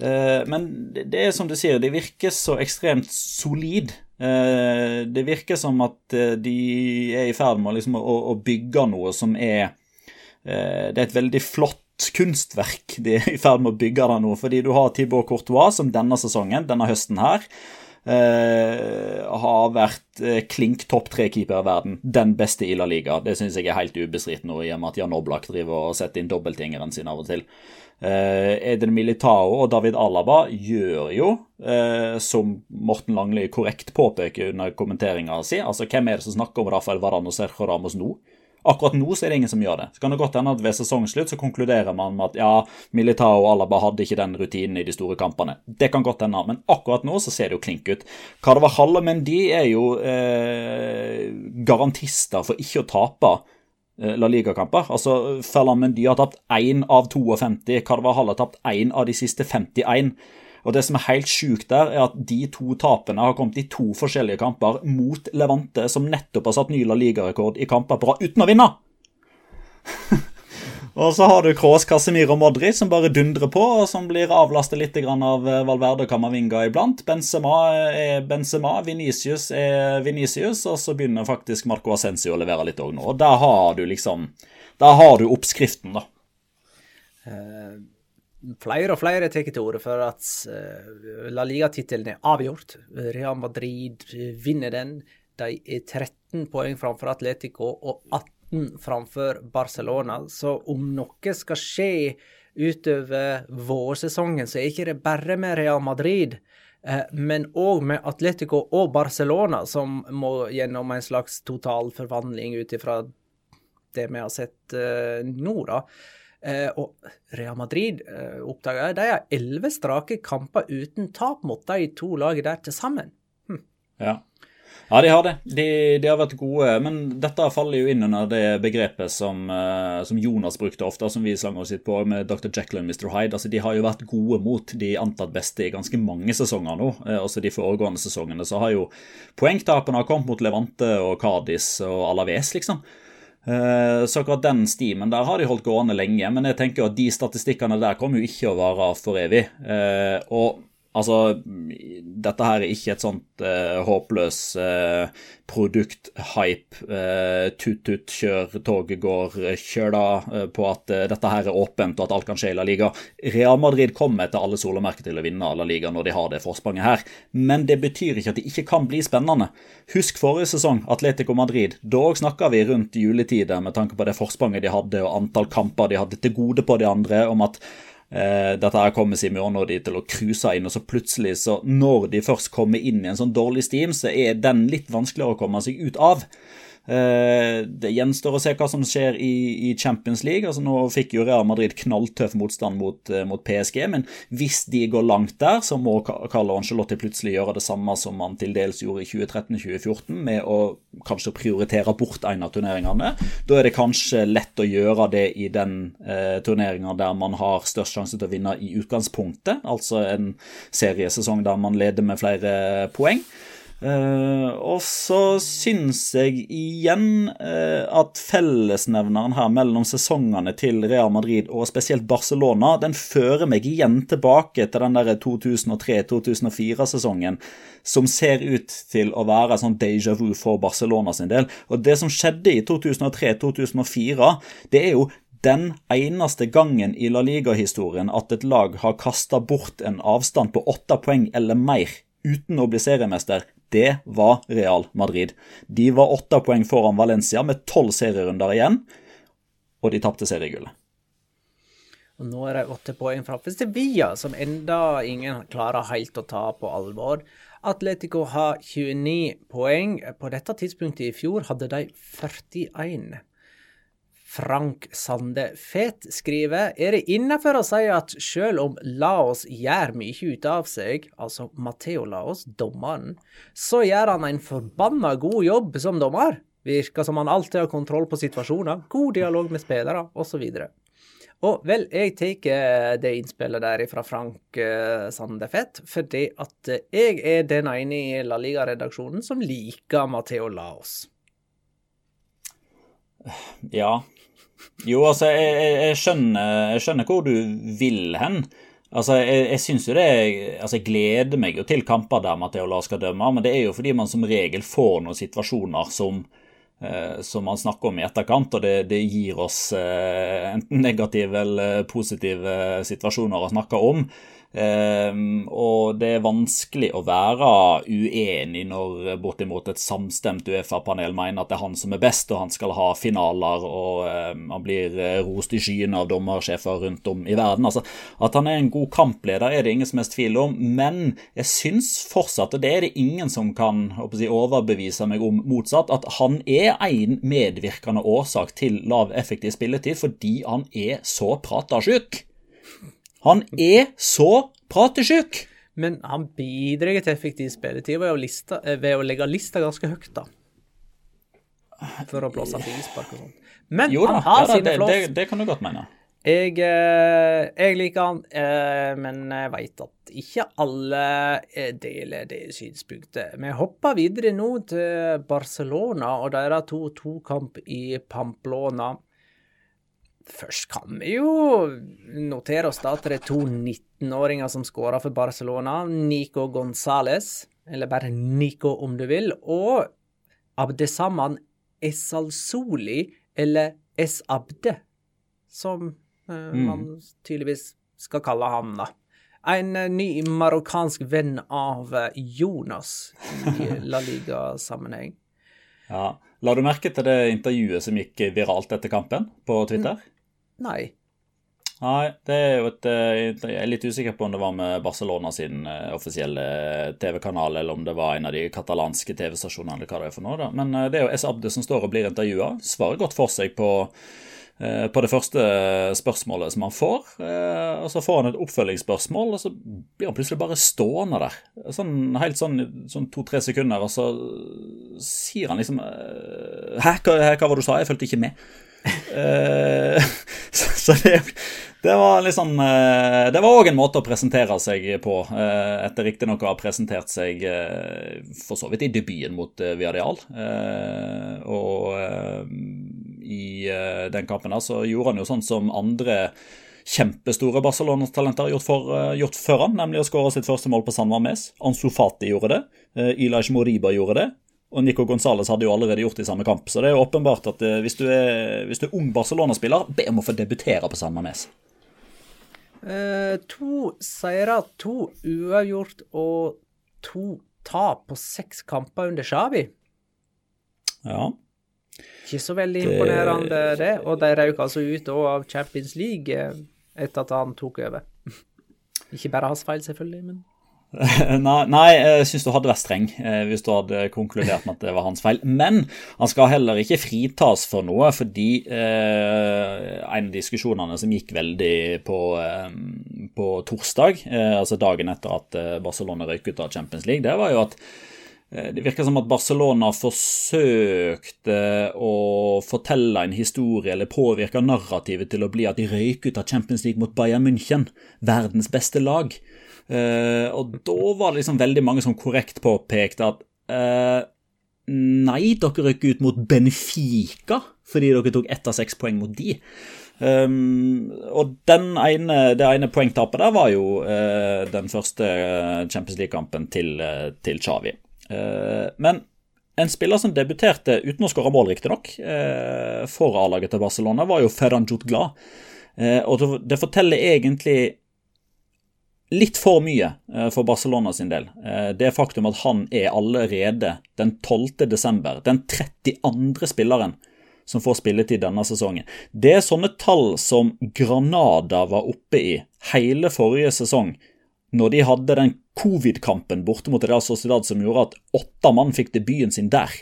Eh, men det er som du sier, det virker så ekstremt solid. Eh, det virker som at eh, de er i ferd med liksom å, bygge noe som er Det er et veldig flott kunstverk de er i ferd med å bygge der nå. Fordi du har Thibaut Courtois, som denne sesongen, denne høsten her, har vært klink topp tre-keeper i verden. Den beste i La Liga. Det syns jeg er helt ubestridt nå, i og med at Jan Oblak driver og setter inn dobbeltgjengeren sin av og til. Uh, Eden Militao og David Alaba gjør jo, som Morten Langli korrekt påpeker under kommenteringa si, altså hvem er det som snakker om Rafael Varan og Sergio Ramos nå? Akkurat nå så er det ingen som gjør det. Så kan det godt hende at ved sesongslutt så konkluderer man med at ja, Militao og Alaba hadde ikke den rutinen i de store kampene. Det kan godt hende, men akkurat nå så ser det jo klink ut. Carvajal men de er jo eh, garantister for ikke å tape eh, La Liga-kamper. Altså, Ferland Mendy har tapt én av 52. Carvajal har tapt én av de siste 51. Og Det som er helt sjukt der, er at de to tapene har kommet i to forskjellige kamper mot Levante, som nettopp har satt ny La Liga-rekord i kamper bra uten å vinne! [laughs] og så har du Kroos, Casemiro og Modri som bare dundrer på, og som blir avlastet litt av eh, Valverde og Camavinga iblant. Benzema er Benzema, Venicius er Venicius, og så begynner faktisk Marco Ascencio å levere litt òg nå. Og der har du liksom Der har du oppskriften, da. Uh flere og flere tar til orde for at uh, La Liga-tittelen er avgjort. Real Madrid vinner den. De er 13 poeng framfor Atletico og 18 framfor Barcelona. Så om noe skal skje utover vårsesongen, så er ikke det bare med Real Madrid. Uh, men òg med Atletico og Barcelona, som må gjennom en slags total forvandling ut ifra det vi har sett uh, nå. da. Eh, og Real Madrid eh, oppdaga de har elleve strake kamper uten tap mot de to lagene der til sammen. Hm. Ja. Ja, de har det. De, de, har vært gode. Men dette faller jo inn under det begrepet som, uh, som Jonas brukte ofte, som vi slang oss litt på med Dr. Jekyll og Mr. Hyde. Altså, de har jo vært gode mot de antatt beste i ganske mange sesonger nå. Uh, også de foregående sesongene så har jo poengtapene kommet mot Levante og Cádiz og Alaves, liksom. Uh, så akkurat den stimen der har de holdt gående lenge, men jeg tenker at de statistikkene der kommer jo ikke å vare for evig. og Altså, dette her er ikke et sånt uh, håpløs uh, produkthype, uh, tut-tut, kjør, toget går, kjør da, uh, på at dette her er åpent og at alt kan skje i La Liga. Real Madrid kommer etter alle solemerker til å vinne La Liga når de har det forspranget her, men det betyr ikke at det ikke kan bli spennende. Husk forrige sesong, Atletico Madrid. Da snakka vi rundt juletider med tanke på det forspranget de hadde og antall kamper de hadde til gode på de andre, om at dette her kommer Simeon og de til å cruise inn, og så plutselig, så når de først kommer inn i en sånn dårlig steam, så er den litt vanskeligere å komme seg ut av. Eh, det gjenstår å se hva som skjer i, Champions League. altså Nå fikk jo Real Madrid knalltøff motstand mot, eh, mot, PSG, men hvis de går langt der, så må Carlo Angelotti plutselig gjøre det samme som han til dels gjorde i 2013-2014, med å kanskje prioritere bort en av turneringene. Da er det kanskje lett å gjøre det i den eh, turneringa der man har størst sjanse til å vinne i utgangspunktet, altså en seriesesong der man leder med flere poeng. Uh, og så syns jeg igjen uh, at fellesnevneren her mellom sesongene til Real Madrid og spesielt Barcelona, den fører meg igjen tilbake til den der 2003-2004-sesongen, som ser ut til å være sånn déjà vu for Barcelona sin del. Og det som skjedde i 2003-2004, det er jo den eneste gangen i La Liga-historien at et lag har kasta bort en avstand på åtte poeng eller mer uten å bli seriemester, det var Real Madrid. De var åtte poeng foran Valencia med tolv serierunder igjen, og de tapte seriegullet. Og nå er det åtte poeng fra Sevilla, som enda ingen klarer helt å ta på alvor. Atletico har 29 poeng. På dette tidspunktet i fjor hadde de 41. Frank Sande Fet skriver er det innafor å si at selv om Laos gjør mye ut av seg, altså Matheo Laos, dommeren, så gjør han en forbanna god jobb som dommer. Virker som han alltid har kontroll på situasjoner, god dialog med spillere osv. Og vel, jeg tar det innspillet der fra Frank Sandefett, fordi at jeg er den ene i La Liga-redaksjonen som liker Matheo Laos. Ja, jo, altså, jeg, jeg, skjønner, jeg, skjønner, hvor du vil hen. Altså, Jeg, jeg synes jo det, altså jeg gleder meg jo til kamper der Matheo Lars skal dømme, men det er jo fordi man som regel får noen situasjoner som, eh, som man snakker om i etterkant, og det, det gir oss eh, enten negative eller positive situasjoner å snakke om. Um, og det er vanskelig å være uenig når bortimot et samstemt Uefa-panel mener at det er han som er best, og han skal ha finaler, og um, han blir eh, rost i skyene av dommersjefer rundt om i verden. Altså, at han er en god kampleder, er det ingen som helst tvil om, men jeg syns fortsatt, og det er det ingen som kan overbevise meg om motsatt, at han er en medvirkende årsak til lav effektiv spilletid fordi han er så pratasjuk. Han er så pratesjuk! Men han bidrar til effektiv spilletid ved eh, ved å legge lista ganske høyt, da. For å blåse frispark og sånt. Men jo, han har ja, sine flås. Det, det, kan du godt mene. Jeg, eh, jeg liker han, eh, men jeg veit at ikke alle deler det synspunktet. Vi hopper videre nå til Barcelona og deres 2-2-kamp i Pamplona. Først kan vi jo notere oss da at det er to 19-åringer som skårer for Barcelona. Nico Gonzales, eller bare Nico om du vil, og Abdesaman Esalsoli, eller Esabde, som eh, mm. man tydeligvis skal kalle ham, da. En uh, ny marokkansk venn av uh, Jonas i [laughs] La Liga-sammenheng. Ja. La du merke til det intervjuet som gikk viralt etter kampen på Twitter? Nei. Nei, det er jo et eh, Jeg er litt usikker på om det var med Barcelona sin eh, offisielle TV-kanal, eller om det var en av de katalanske TV-stasjonene, eller hva det er for noe. da. Men eh, det er jo S. Abde som står og blir intervjua. Svarer godt for seg på eh, på det første spørsmålet som han får. Eh, og så får han et oppfølgingsspørsmål, og så blir han plutselig bare stående der. Sånn, helt sånn, sånn to-tre sekunder, og så sier han liksom eh, Hæ, hva, hva var det du sa? Jeg fulgte ikke med. Eh, [laughs] så, det, det var liksom Det var òg en måte å presentere seg på, uh, etter riktignok å ha presentert seg for så vidt i debuten mot Viadial. og i den kampen der så gjorde han jo sånn som andre kjempestore Barcelona-talenter har gjort, for, gjort før han, nemlig å skåre sitt første mål på San Mames. Ansu Fati gjorde det. Ilaj Moriba gjorde det. Og Nico Gonzales hadde jo allerede gjort det i samme kamp. Så det er jo åpenbart at eh, hvis du er, hvis du er ung Barcelona-spiller, be om å få debutere på San Mames. Eh, to seire, to uavgjort og to tap på seks kamper under Xavi. Ja. Ikke så veldig imponerende, det. Og de røk altså ut av Champions League eh, etter at han tok over. [laughs] Ikke bare hans feil, selvfølgelig, men [laughs] nei, nei, jeg syns du hadde vært streng eh, hvis du hadde konkludert med at det var hans feil. Men han skal heller ikke fritas for noe, fordi eh, en av diskusjonene som gikk veldig på, eh, på torsdag, eh, altså dagen etter at eh, Barcelona røyk ut av Champions League, det var jo at eh, det virker som at Barcelona forsøkte å fortelle en historie eller påvirke narrativet til å bli at de røyk ut av Champions League mot Bayern München, verdens beste lag. Uh, og da var det liksom veldig mange som korrekt påpekte at uh, nei, dere røk ut mot Benfica fordi dere tok ett av seks poeng mot de. Um, og ene, det ene poengtapet der var jo uh, den første Champions League-kampen til, til Xavi. men en spiller som debuterte uten å skåre mål, riktignok, uh, for A-laget til Barcelona, var jo Ferran Jutgla. og det forteller egentlig litt for mye eh, for Barcelona sin del. Eh, det faktum at han er allerede den 12. desember, den 32. spilleren som får spilletid denne sesongen. Det er sånne tall som Granada var oppe i hele forrige sesong, når de hadde den covid-kampen borte mot Real Sociedad som gjorde at åtte mann fikk debuten sin der.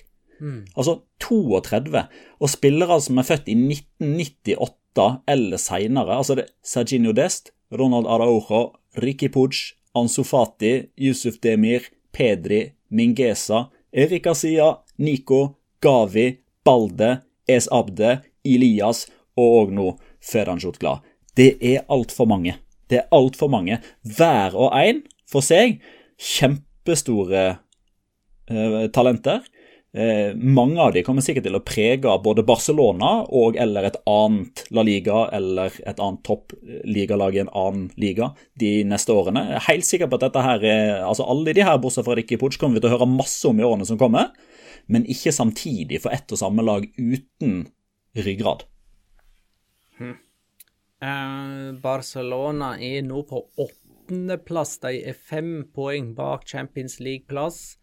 Mm. Altså 32. Og spillere som er født i 1998 eller seinere, altså det Serginho Dest, Ronald Araujo, Ricky Pooch, Ansu Fati, Yusuf Demir, Pedri, Mingesa, Erik Asia, Nico, Gavi, Balde, Es Abde, Ilias og nå Ferdan Jutgla. Det er altfor mange. Det er altfor mange. Hver og en for seg kjempestore eh, talenter. Eh, mange av de kommer sikkert til å prege både Barcelona og eller et annet La Liga eller et annet toppligalag i en annen liga de neste årene. Jeg er helt sikker på at dette her er, altså alle de her, bortsett fra Ricky Puch, kommer vi til å høre masse om i årene som kommer, men ikke samtidig for ett og samme lag uten ryggrad. Hmm. Uh, Barcelona er nå på åttendeplass. De er fem poeng bak Champions League-plass.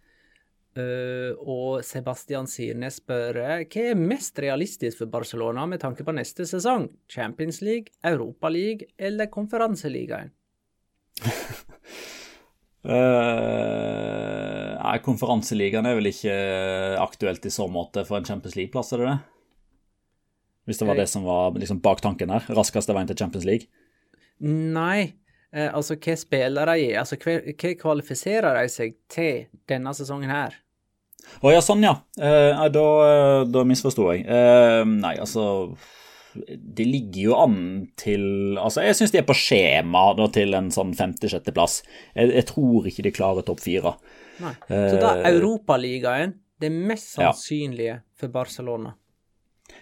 Uh, og Sebastian Sirnes spør hva er mest realistisk for Barcelona med tanke på neste sesong? Champions League, Europa League eller Konferanseligaen? uh, [laughs] nei, Konferanseligaen er vel ikke aktuelt i så måte for en Champions League-plass, er det det? Hvis det var det som var liksom baktanken her? Raskeste veien til Champions League? Nei. Uh, altså, hva spiller de? Altså, hva, hva kvalifiserer de seg til denne sesongen her? Å ja, sånn, ja. Eh, da, eh, da misforsto jeg. Eh, nei, altså Det ligger jo an til Altså, jeg syns de er på skjema da, til en sånn femte-sjetteplass. Jeg, jeg tror ikke de klarer topp fire. Nei. Så da er Europaligaen det mest sannsynlige ja. for Barcelona?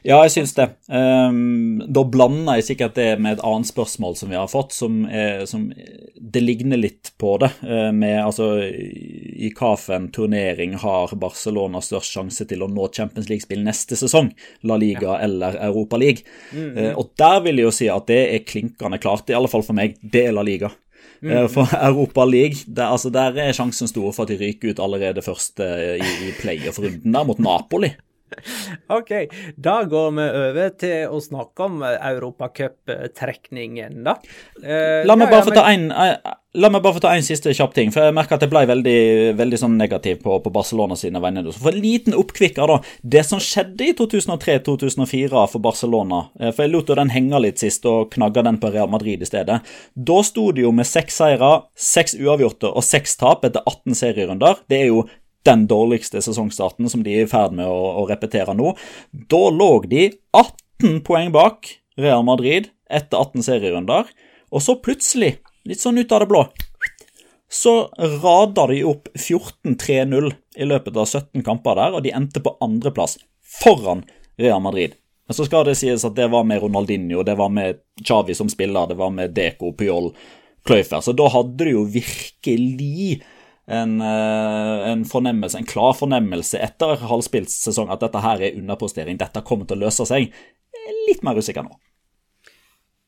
Ja, jeg syns det. Um, da blander jeg sikkert det med et annet spørsmål som vi har fått, som, er, som Det ligner litt på det. Uh, med altså I hvilken turnering har Barcelona størst sjanse til å nå Champions League-spill neste sesong? La Liga ja. eller Europa League? Mm, mm. Uh, og der vil jeg jo si at det er klinkende klart, i alle fall for meg. Det er La Liga. Mm. Uh, for [laughs] Europa League, der, altså, der, er sjansen stor for at de ryker ut allerede først i, i playoff-runden der mot Napoli. [laughs] OK, da går vi over til å snakke om europacuptrekningen, da. Eh, La meg ja, ja, men... en, eh, La meg bare få ta en siste kjapp ting, for jeg merker at jeg ble veldig, veldig sånn negativ på, på Barcelona sine vegne. Så For en liten oppkvikker, da. Det som skjedde i 2003-2004 for Barcelona eh, For jeg lot jo den henge litt sist og knagga den på Real Madrid i stedet. Da sto det jo med seks seire, seks uavgjorte og seks tap etter 18 serierunder. Det er jo den dårligste sesongstarten som de er i ferd med å, å repetere nå. Da lå de 18 poeng bak Real Madrid etter 18 serierunder, og så plutselig litt sånn ut av det blå, så rada de opp 14-3-0 i løpet av 17 kamper der, og de endte på andreplass foran Real Madrid. Men så skal det sies at det var med Ronaldinho, det var med Xavi som spiller, det var med Deco, Pyol, Kløyfer. Så da hadde de jo virkelig en, eh, en fornemmelse, en klar fornemmelse etter halvspilt sesong at dette her er underpostering, dette kommer til å løse seg. Litt mer usikker nå.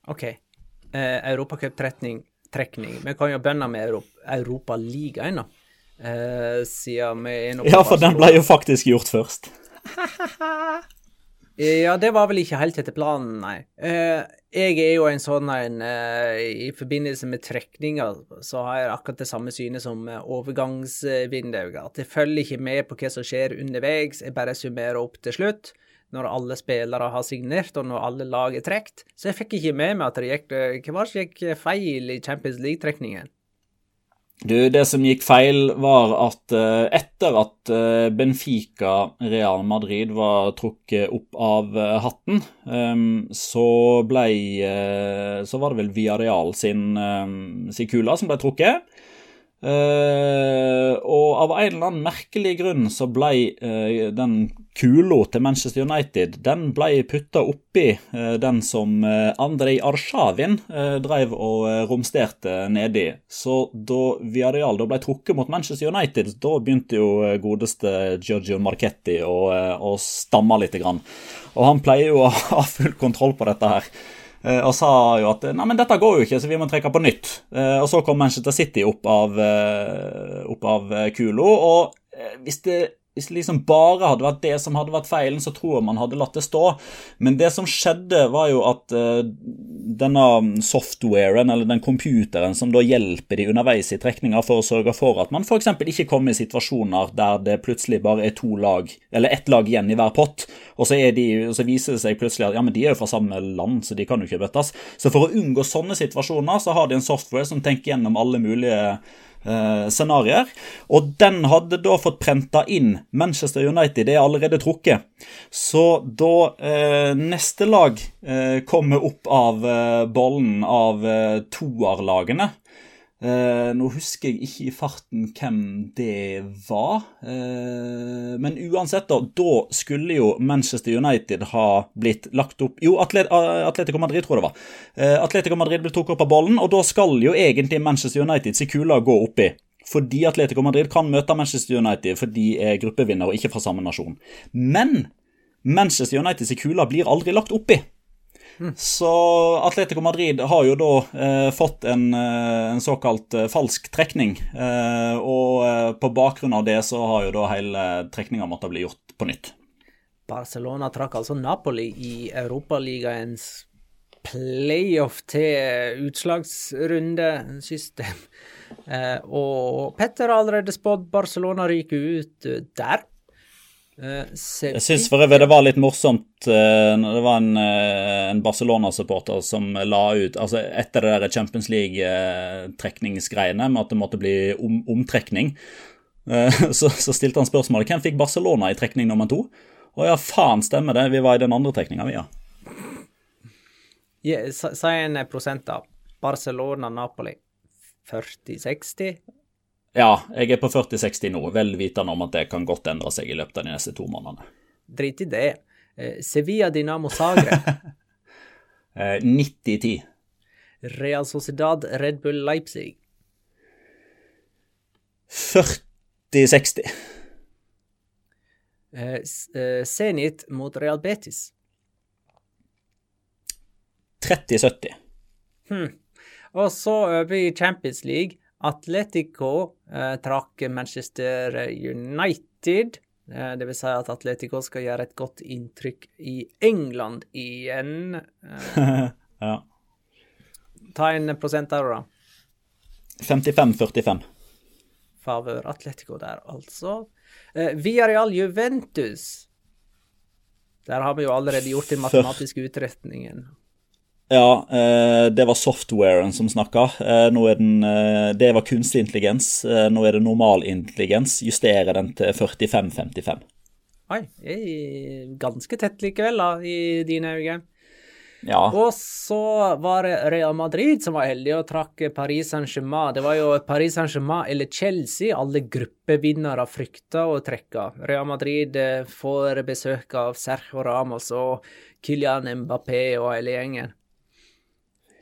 OK. Eh, Europacuptrekning. trekning. Vi kan jo begynne med Europa, Europaligaen, da. Eh, siden vi er nå Ja, for den ble jo faktisk gjort først. [laughs] Ja, det var vel ikke helt etter planen, nei. Eh, jeg er jo en sånn en eh, I forbindelse med trekninger så har jeg akkurat det samme synet som eh, overgangsvinduet. At jeg følger ikke med på hva som skjer underveis, jeg bare summerer opp til slutt. Når alle spillere har signert, og når alle lag er trukket. Så jeg fikk ikke med meg at det gikk Hva var det som gikk feil i Champions League-trekningen? Du, det som gikk feil, var at eh, etter at eh, Benfica Real Madrid var trukket opp av eh, hatten, ehm, så ble eh, Så var det vel Villarreal sin, um, sin kula som ble trukket. Eh, og av en eller annen merkelig grunn så ble uh, den kula til Manchester United den ble putta oppi uh, den som uh, Andrej Arshavin uh, drev og romsterte nedi. Så da Viareal da ble trukket mot Manchester United, da begynte jo godeste Giorgio Marchetti å, å stamme litt. grann. Og han pleier jo å [laughs] ha full kontroll på dette her. Eh, og sa jo at nei, men dette går jo ikke, så vi må trekke på nytt. Eh, og så kom Manchester City opp av, eh, opp av kulo. Og hvis det, hvis det liksom bare hadde vært det som hadde vært feilen, så tror jeg man hadde latt det stå. Men det som skjedde, var jo at uh, denne softwaren, eller den computeren som da hjelper de underveis i trekninga for å sørge for at man f.eks. ikke kommer i situasjoner der det plutselig bare er to lag, eller ett lag igjen i hver pott, og så, de, så viser det seg plutselig at ja, men de er jo fra samme land, så de kan jo ikke bøttes. Så for å unngå sånne situasjoner, så har de en software som tenker gjennom alle mulige eh, scenarioer. Og den hadde da fått prenta inn Manchester United er allerede trukket. Så da eh, neste lag eh, kommer opp av eh, bollen av eh, toerlagene Eh, nå husker jeg ikke i farten hvem det var. Eh, men uansett, da. Da skulle jo Manchester United ha blitt lagt opp Jo, Atlet Atletico Madrid, tror jeg det var. Eh, Atletico Madrid ble trukket opp av ballen, og da skal jo egentlig Manchester United kule gå oppi. Fordi Atletico Madrid kan møte Manchester United, for de er gruppevinner og ikke fra samme nasjon. Men Manchester United kule blir aldri lagt oppi. Så Atletico Madrid har jo da eh, fått en, eh, en såkalt eh, falsk trekning. Eh, og eh, på bakgrunn av det så har jo da hele trekninga måttet bli gjort på nytt. Barcelona trakk altså Napoli i Europaligaens playoff til utslagsrundesystem. Eh, og Petter har allerede spådd Barcelona ryker ut der. Eh, Jeg syns for øvrig det var litt morsomt eh, når det var en, eh, en Barcelona-supporter som la ut altså Etter det der Champions League-trekningsgreiene med at det måtte bli om, omtrekning, eh, [laughs] så, så stilte han spørsmålet hvem fikk Barcelona i trekning nummer to. Å ja, faen, stemmer det. Vi var i den andre trekninga, vi, ja. Si en prosent, da. Barcelona-Napoli. 40-60? Ja, jeg er på 40-60 nå, vel vitende om at det kan godt endre seg i løpet av de neste to månedene. Drit i det. Eh, Sevilla Dinamo Zagreb. [laughs] Eh, 90-10. Real Sociedad Red Bull Leipzig. 40-60. Eh, eh, Zenit mot Real Betis. 30-70. Og så over i Champions League. Atletico eh, trakk Manchester United Eh, Det vil si at Atletico skal gjøre et godt inntrykk i England igjen. Eh, [laughs] Ja. Ta en prosent der, da. 55-45. Favør Atletico der, altså. Eh, Viareal Juventus. Der har vi jo allerede gjort den matematiske utretningen. Ja, eh, det var softwaren som snakka. Eh, eh, Det var kunstig intelligens. Nå er det normal intelligens. Justerer den til 45-55. Oi, ganske tett likevel, da, i dine øyne. Ja. Og så var det Real Madrid som var heldig og trakk Paris Saint-Germain. Det var jo Paris Saint-Germain eller Chelsea alle gruppevinnere frykta å trekke. Real Madrid får besøk av Sergio Ramos og Kylian Mbappé og hele gjengen.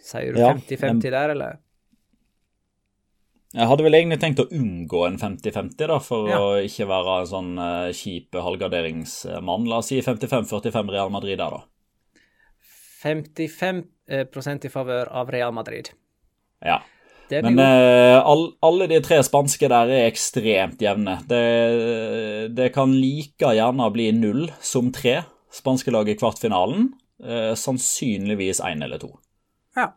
Sier du Ja, 50-50 der, eller? Jeg hadde vel egentlig tenkt å unngå en 50-50, da, for Ja. å ikke være en sånn uh, kjip halvgarderingsmann. La oss si 55-45 Real Madrid der, da. 55 eh, i favør av Real Madrid. Ja. Men god. eh, all, alle de tre spanske der er ekstremt jevne. Det, det kan like gjerne bli null som tre spanske lag i kvartfinalen. Eh, sannsynligvis én eller to. Ja.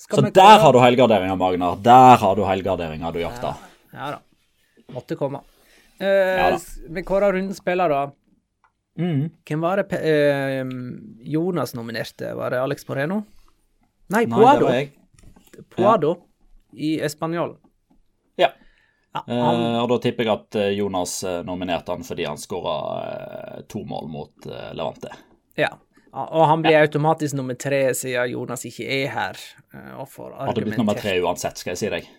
Skal Så der har du helgarderinga, Magnar. Der har du helgarderinga du jakta. Ja da. Måtte komme. Uh, Ja. Vi kårer rundens spiller, da. Mm. Hvem var det eh, Jonas nominerte? Var det Alex Moreno? Nei, Nei, det Poado. ja. Poado i Español. Ja. Ja, han, Eh, og da tipper jeg at eh, Jonas eh, nominerte han fordi han skåra eh, to mål mot eh, Levante. ja. Og han blir automatisk nummer tre siden Jonas ikke er her. eh, Og får Hadde blitt nummer tre uansett, skal jeg si deg. [laughs]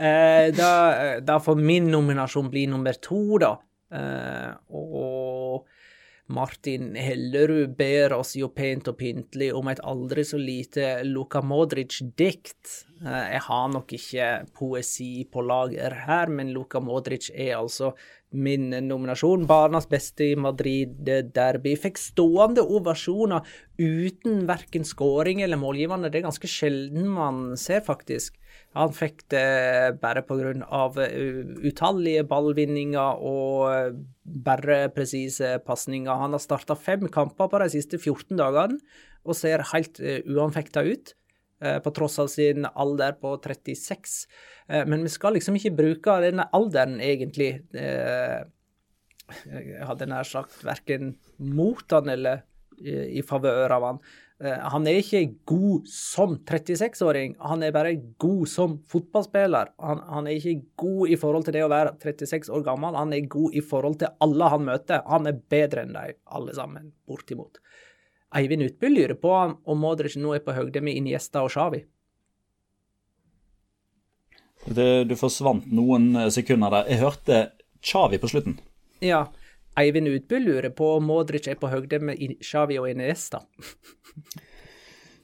Eh, da, da får min nominasjon bli nummer to, da. Eh, og Martin Hellerud ber oss jo pent og pyntelig om et aldri så lite Luka Modric-dikt. Jeg har nok ikke poesi på lager her, men Luka Modric er altså min nominasjon. Barnas beste i Madrid-derby. Fikk stående ovasjoner uten verken skåring eller målgivende. Det er ganske sjelden man ser, faktisk. Han fikk det bare pga. utallige ballvinninger og eh, bare presise pasninger. Han har starta fem kamper på de siste 14 dagene og ser helt uh, uanfekta ut. På tross av sin alder på 36. Eh, Men vi skal liksom ikke bruke denne alderen, egentlig. eh, Jeg hadde nær sagt verken mot han eller i favør av han. Eh, Han er ikke god som 36-åring, han er bare god som fotballspiller. Han, han er ikke god i forhold til det å være 36 år gammel, han er god i forhold til alle han møter. Han er bedre enn de alle sammen, bortimot. Eivind Utby lurer på om Modric nå er på høgde med Iniesta og Xavi. Det, du forsvant noen eh, sekunder der. Jeg hørte Chavi på slutten. Ja, Eivind Utby lurer på om Modric er på høgde med Chavi og Iniesta. [laughs]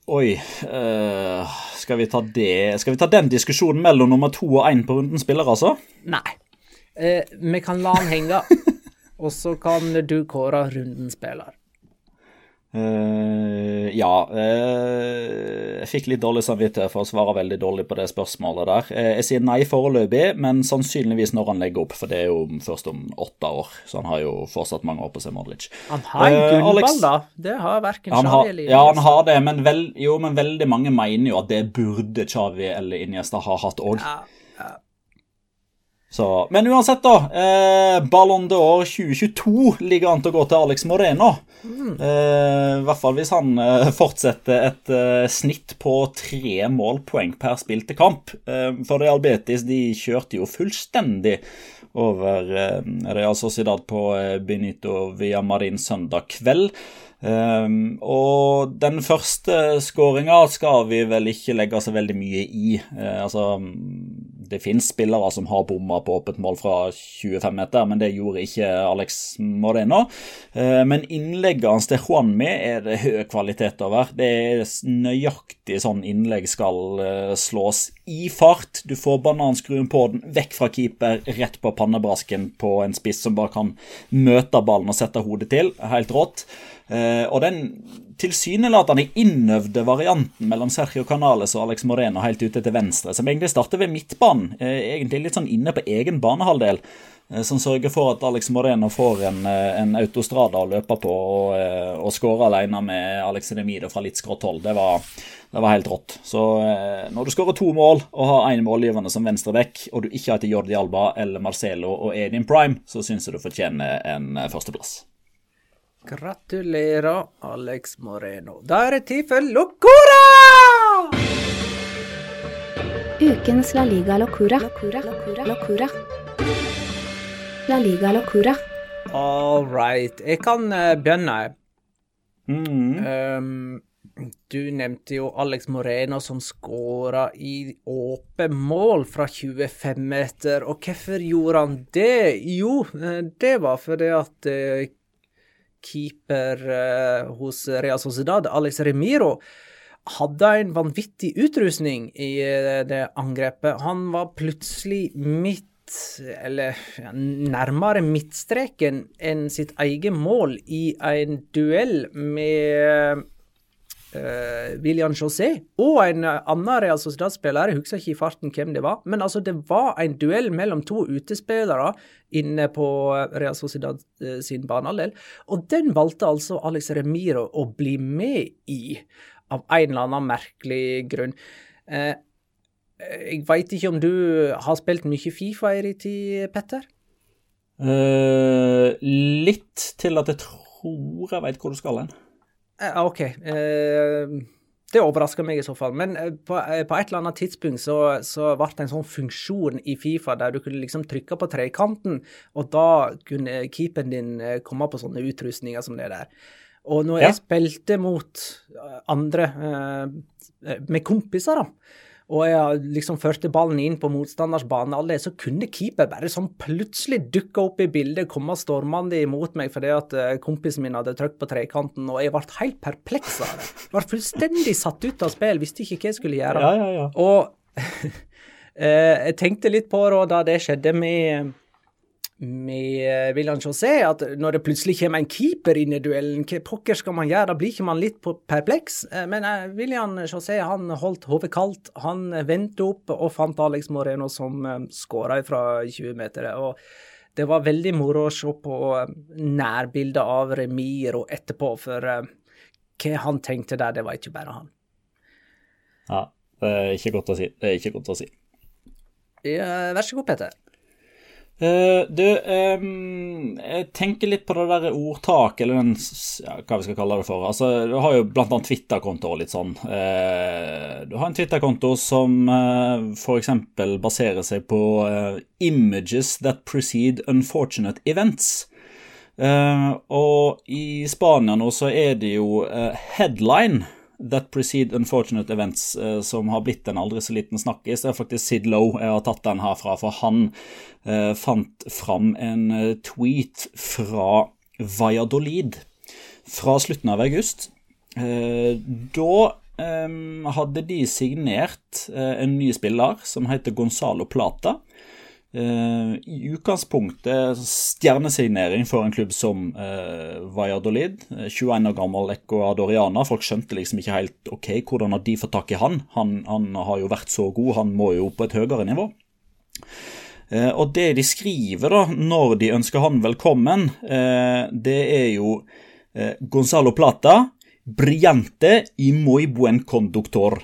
Oi, øh, skal vi ta det Skal vi ta den diskusjonen mellom nummer to og én på runden spiller, altså? Nei. Eh, vi kan la han henge, [laughs] og så kan du kåre runden spiller. Eh, ja uh, Jeg fikk litt dårlig samvittighet for å svare veldig dårlig på det spørsmålet der. Uh, jeg sier nei foreløpig, men sannsynligvis når han legger opp, for det er jo først om åtte år. Så han har jo fortsatt mange år på seg, Modric. Han har en gullball, Alex- da. Det har verken Xavi eller Iniesta. ja, han har det, men, vel, jo, men veldig mange mener jo at det burde Chavi eller Iniesta ha hatt òg. Ja, Så, men uansett, da. Eh, Ballon d'Or 2022 ligger an til å gå til Alex Moreno. Eh, I hvert fall hvis han eh, fortsetter et eh, snitt på tre målpoeng per spilte kamp. Eh, for Real Betis de kjørte jo fullstendig over eh, Real Sociedad på eh, Benito Villamarin søndag kveld. Um, og den første skåringa skal vi vel ikke legge så veldig mye i. Uh, altså, det finnes spillere som har bomma på åpent mål fra 25 meter, men det gjorde ikke Alex Moreno. Uh, men innlegget hans til Juanmi er det høy kvalitet over. Det er nøyaktig sånn innlegg skal uh, slås i fart. Du får bananskruen på den, vekk fra keeper, rett på pannebrasken på en spiss som bare kan møte ballen og sette hodet til. Helt rått. Eh, og den tilsynelatende innøvde varianten mellom Sergio Canales og Alex Moreno helt ute til venstre, som egentlig starter ved midtbanen, egentlig litt sånn inne på egen banehalvdel, eh, som sørger for at Alex Moreno får en, eh, en autostrada å løpe på og, og skåre alene med Alex Edemido fra litt skrått hold. Det var, det var helt rått. Så når du skårer to mål og har én målgivende som venstreback, og du ikke har etter Jordi Alba eller Marcelo og er din prime, så syns jeg du fortjener en førsteplass. Gratulerer, Alex Moreno. Da er det tid for Locora! Ukens La Liga Locura. Locura. Locura. Locura. La Liga Locura. All right. Jeg kan eh, begynne. Mm. Um, du nevnte jo Alex Moreno som skåra i åpen mål fra 25 meter. Og hvorfor gjorde han det? Jo, eh, det var fordi at eh, keeper eh, hos Real Sociedad, Alex Remiro, hadde en vanvittig utrustning i eh, det angrepet. Han var plutselig midt eller ja, nærmere midtstreken enn sitt eget mål i en duell med uh, William José og en annen Real Sociedad-spiller. Jeg husker ikke i farten hvem det var. Men altså, det var en duell mellom to utespillere inne på Real Sociedad uh, sin banehalvdel. Og den valgte altså Alex Remiro å bli med i, av en eller annen merkelig grunn. Uh, jeg veit ikke om du har spilt mye Fifa i din tid, Petter? Uh, litt til at jeg tror jeg veit hvor du skal hen. Eh, OK. Eh, det overrasker meg i så fall. Men eh, på, på et eller annet tidspunkt så, så ble det en sånn funksjon i Fifa der du kunne liksom trykke på trekanten, og da kunne keeperen din komme på sånne utrustninger som det der. Og når Ja. jeg spilte mot andre, med kompiser, da, og jeg liksom førte ballen inn på motstanders banehalvdel, så kunne keeper bare sånn plutselig dukke opp i bildet, komme stormende imot meg fordi at eh, kompisen min hadde trykt på trekanten, og jeg ble helt perpleks av det. Ble fullstendig satt ut av spill, visste ikke hva jeg skulle gjøre. Ja, ja, ja. Og [laughs] eh, jeg tenkte litt på da det skjedde med med eh, William José, at når det plutselig kommer en keeper inn i duellen, hva pokker skal man gjøre? Da blir ikke man litt perpleks. Eh, Men eh, William José han holdt hodet kaldt. Han eh, vendte opp og fant Alex Moreno som eh, skåra fra 20 meter. Og det var veldig moro å se på eh, nærbildet av Remiro etterpå, for eh, hva han tenkte der, det var ikke bare han. Ja, det er ikke godt å si. Det er ikke godt å si. Ja, vær så god, Petter. Eh, du, um, jeg tenker litt på det der ordtaket, eller den ja, Hva vi skal kalle det for. Altså, Du har jo blant annet Twitter-konto og litt sånn. Uh, du har en Twitter-konto som uh, f.eks. baserer seg på uh, 'images that precede unfortunate events'. Eh, og i Spania nå så er det jo eh, headline that precede unfortunate events eh, som har blitt en aldri så liten snakkis. Det er faktisk Sid Lowe jeg har tatt den herfra, for han eh, fant fram en eh, tweet fra Valladolid fra slutten av august. Da hadde de signert en ny spiller som heter Gonzalo Plata. Eh, I utgangspunktet stjernesignering for en klubb som eh, Valladolid. Eh, 21 år gammel ecuadorianer. Folk skjønte liksom ikke helt ok, hvordan har de fått tak i han? han? Han har jo vært så god, han må jo på et høyere nivå. Eh, og det de skriver da, når de ønsker han velkommen, eh, det er jo eh, Gonzalo Plata, brillante y muy buen conductor.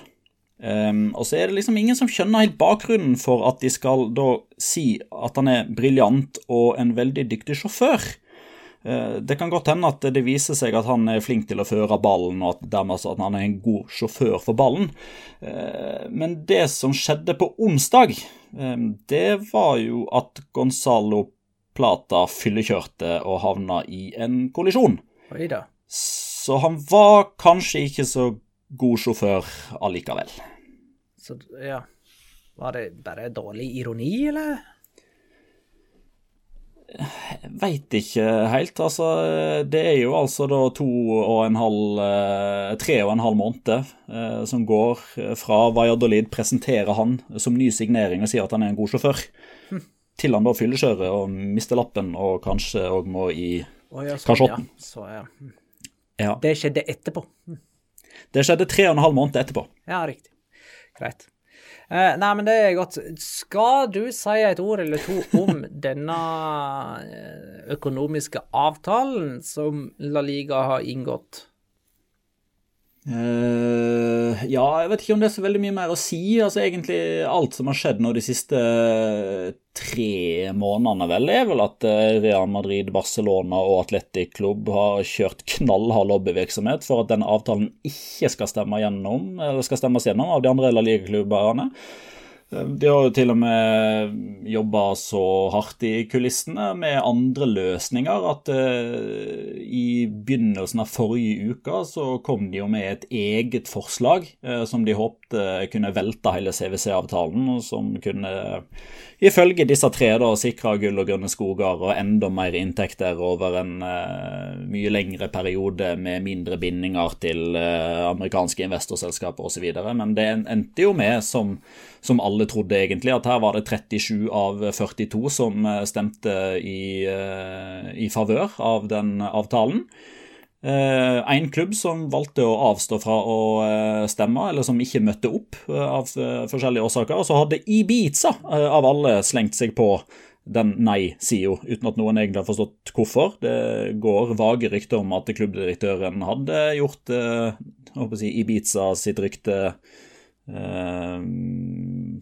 Um, og så er det liksom ingen som skjønner helt bakgrunnen for at de skal da si at han er briljant og en veldig dyktig sjåfør. Eh, Det kan godt hende at det viser seg at han er flink til å føre ballen, og at dermed altså at han er en god sjåfør for ballen. Eh, Men det som skjedde på onsdag, eh, det var jo at Gonzalo Plata fyllekjørte og havna i en kollisjon. Så han var kanskje ikke så god sjåfør allikevel. Så ja Var det bare dårlig ironi, eller? Veit ikke helt. Altså, det er jo altså da to og en halv eh, Tre og en halv måned eh, som går fra Valladolid presenterer han som ny signering og sier at han er en god sjåfør, til han da fyllekjører og mister lappen og kanskje òg må i Å, ja, sånn, kasjotten. ja. Så, ja. Ja. Det skjedde etterpå. Hm. Det skjedde tre og en halv måned etterpå. Ja, riktig. Greit. Uh, nei, men det er godt. Skal du si et ord eller to om [laughs] denne eh, økonomiske avtalen som La Liga har inngått? Eh, ja, jeg vet ikke om det er så veldig mye mer å si. Altså Egentlig alt som har skjedd nå de siste eh, tre månedene, vel, er vel at eh, Real Madrid, Barcelona og Atletic Klubb har kjørt knallhard lobbyvirksomhet for at denne avtalen ikke skal stemme gjennom, eller skal stemmes gjennom av de andre La Liga-klubbene. De har jo til og med jobba så hardt i kulissene med andre løsninger at uh, i begynnelsen av forrige uke så kom de jo med et eget forslag uh, som de håpte kunne velte hele CWC-avtalen, og som kunne ifølge disse tre da sikre gull og grønne skoger og enda mer inntekter over en uh, mye lengre periode med mindre bindinger til amerikanske investorselskaper osv. Men det endte jo med, som, som alle trodde egentlig, at her var det 37 av 42 som stemte i, i favør av den avtalen. En klubb som valgte å avstå fra å stemme, eller som ikke møtte opp av forskjellige årsaker. Og så hadde Ibiza av alle slengt seg på den nei-sida, uten at noen egentlig har forstått hvorfor. Det går vage rykter om at klubbdirektøren hadde gjort å si, Ibiza sitt rykte eh,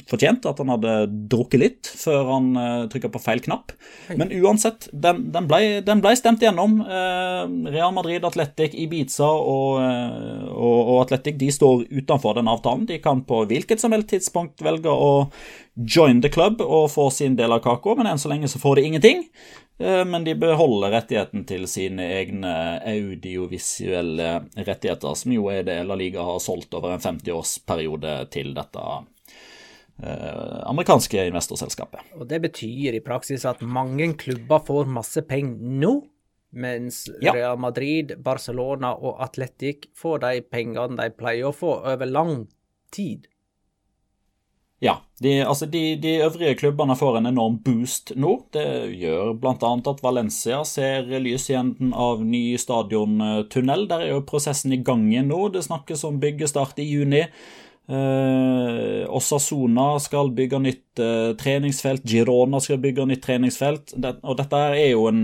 fortjent. At han hadde drukket litt før han eh, trykka på feil knapp. Men uansett, den, den, ble, den ble stemt gjennom. Eh, Real Madrid, Atletic, Ibiza og, eh, og, og Atletic de står utenfor den avtalen. De kan på hvilket som helst tidspunkt velge å join the club og få sin del av kaka, men enn så lenge så får de ingenting. Eh, Men de beholder rettigheten til sine egne audiovisuelle rettigheter, som jo er det La Liga har solgt over en 50-årsperiode til dette eh, amerikanske investorselskapet. Og det betyr i praksis at mange klubber får masse penger nå, mens Ja. Real Madrid, Barcelona og Atletic får de pengene de pleier å få over lang tid. Ja, de, altså de, de øvrige klubbene får en enorm boost nå. Det gjør bl.a. at Valencia ser lys i enden av ny stadiontunnel. Der er jo prosessen i gang nå. Det snakkes om byggestart i juni. Eh, Osasona skal bygge nytt eh, treningsfelt. Girona skal bygge nytt treningsfelt. Det, og dette en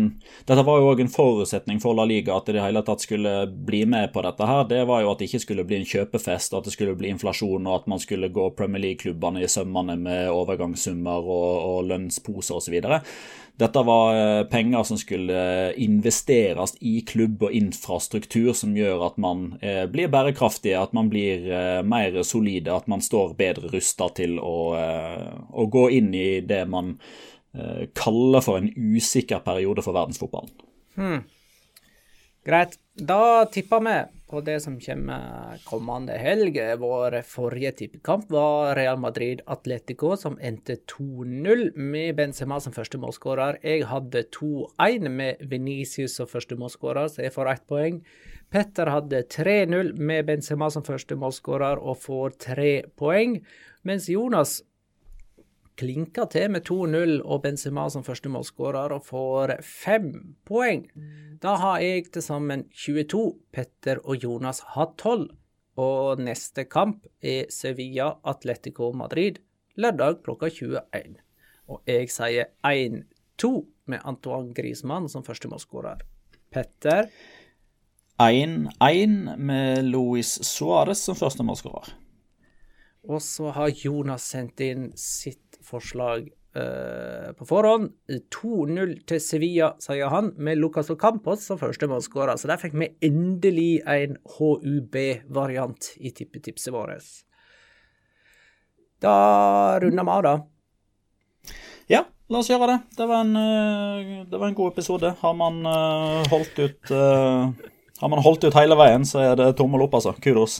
Dette var jo òg en forutsetning for La Liga at det i hele tatt skulle bli med på dette her. Det var jo at det ikke skulle bli en kjøpefest, at det skulle bli inflasjon, og at man skulle gå Premier League-klubbene i sømmene med overgangssummer og, og lønnsposer osv. Dette var eh, penger som skulle investeres i klubb og infrastruktur, som gjør at man eh, blir bærekraftige, at man blir eh, mer solide, at man står bedre rusta til å, eh, å gå inn i det man eh, kaller for en usikker periode for verdensfotballen. Greit. Da tipper vi på det som kommer kommende helg. Vår forrige tippekamp var Real Madrid Atletico, som endte 2-0 med Benzema som første målskårer. Jeg hadde 2-1 med Venicius som første målskårer, så jeg får ett poeng. Petter hadde 3-0 med Benzema som første målskårer og får tre poeng. Mens Jonas klinka til med 2-0 og Benzema som første målskårer og får fem poeng. Da har jeg til sammen 22. Petter og Jonas har 12. Og neste kamp er Sevilla Atletico Madrid lørdag klokka 21. Og jeg sier 1-2 med Antoine Griezmann som første målskårer. Petter 1-1 med Luis Suárez som første målskårer. Og så har Jonas sendt inn sitt forslag uh, på forhånd. 2-0 til Sevilla, sier han, med Lucas Ocampos som første målskårer. Så der fikk vi endelig en HUB-variant i tippetipset vårt. Da runder vi av, da. Ja, la oss gjøre det. Det var en, eh, det var en god episode. Har man eh, holdt ut Har man holdt ut hele veien, så er det tommel opp, altså. Kudos.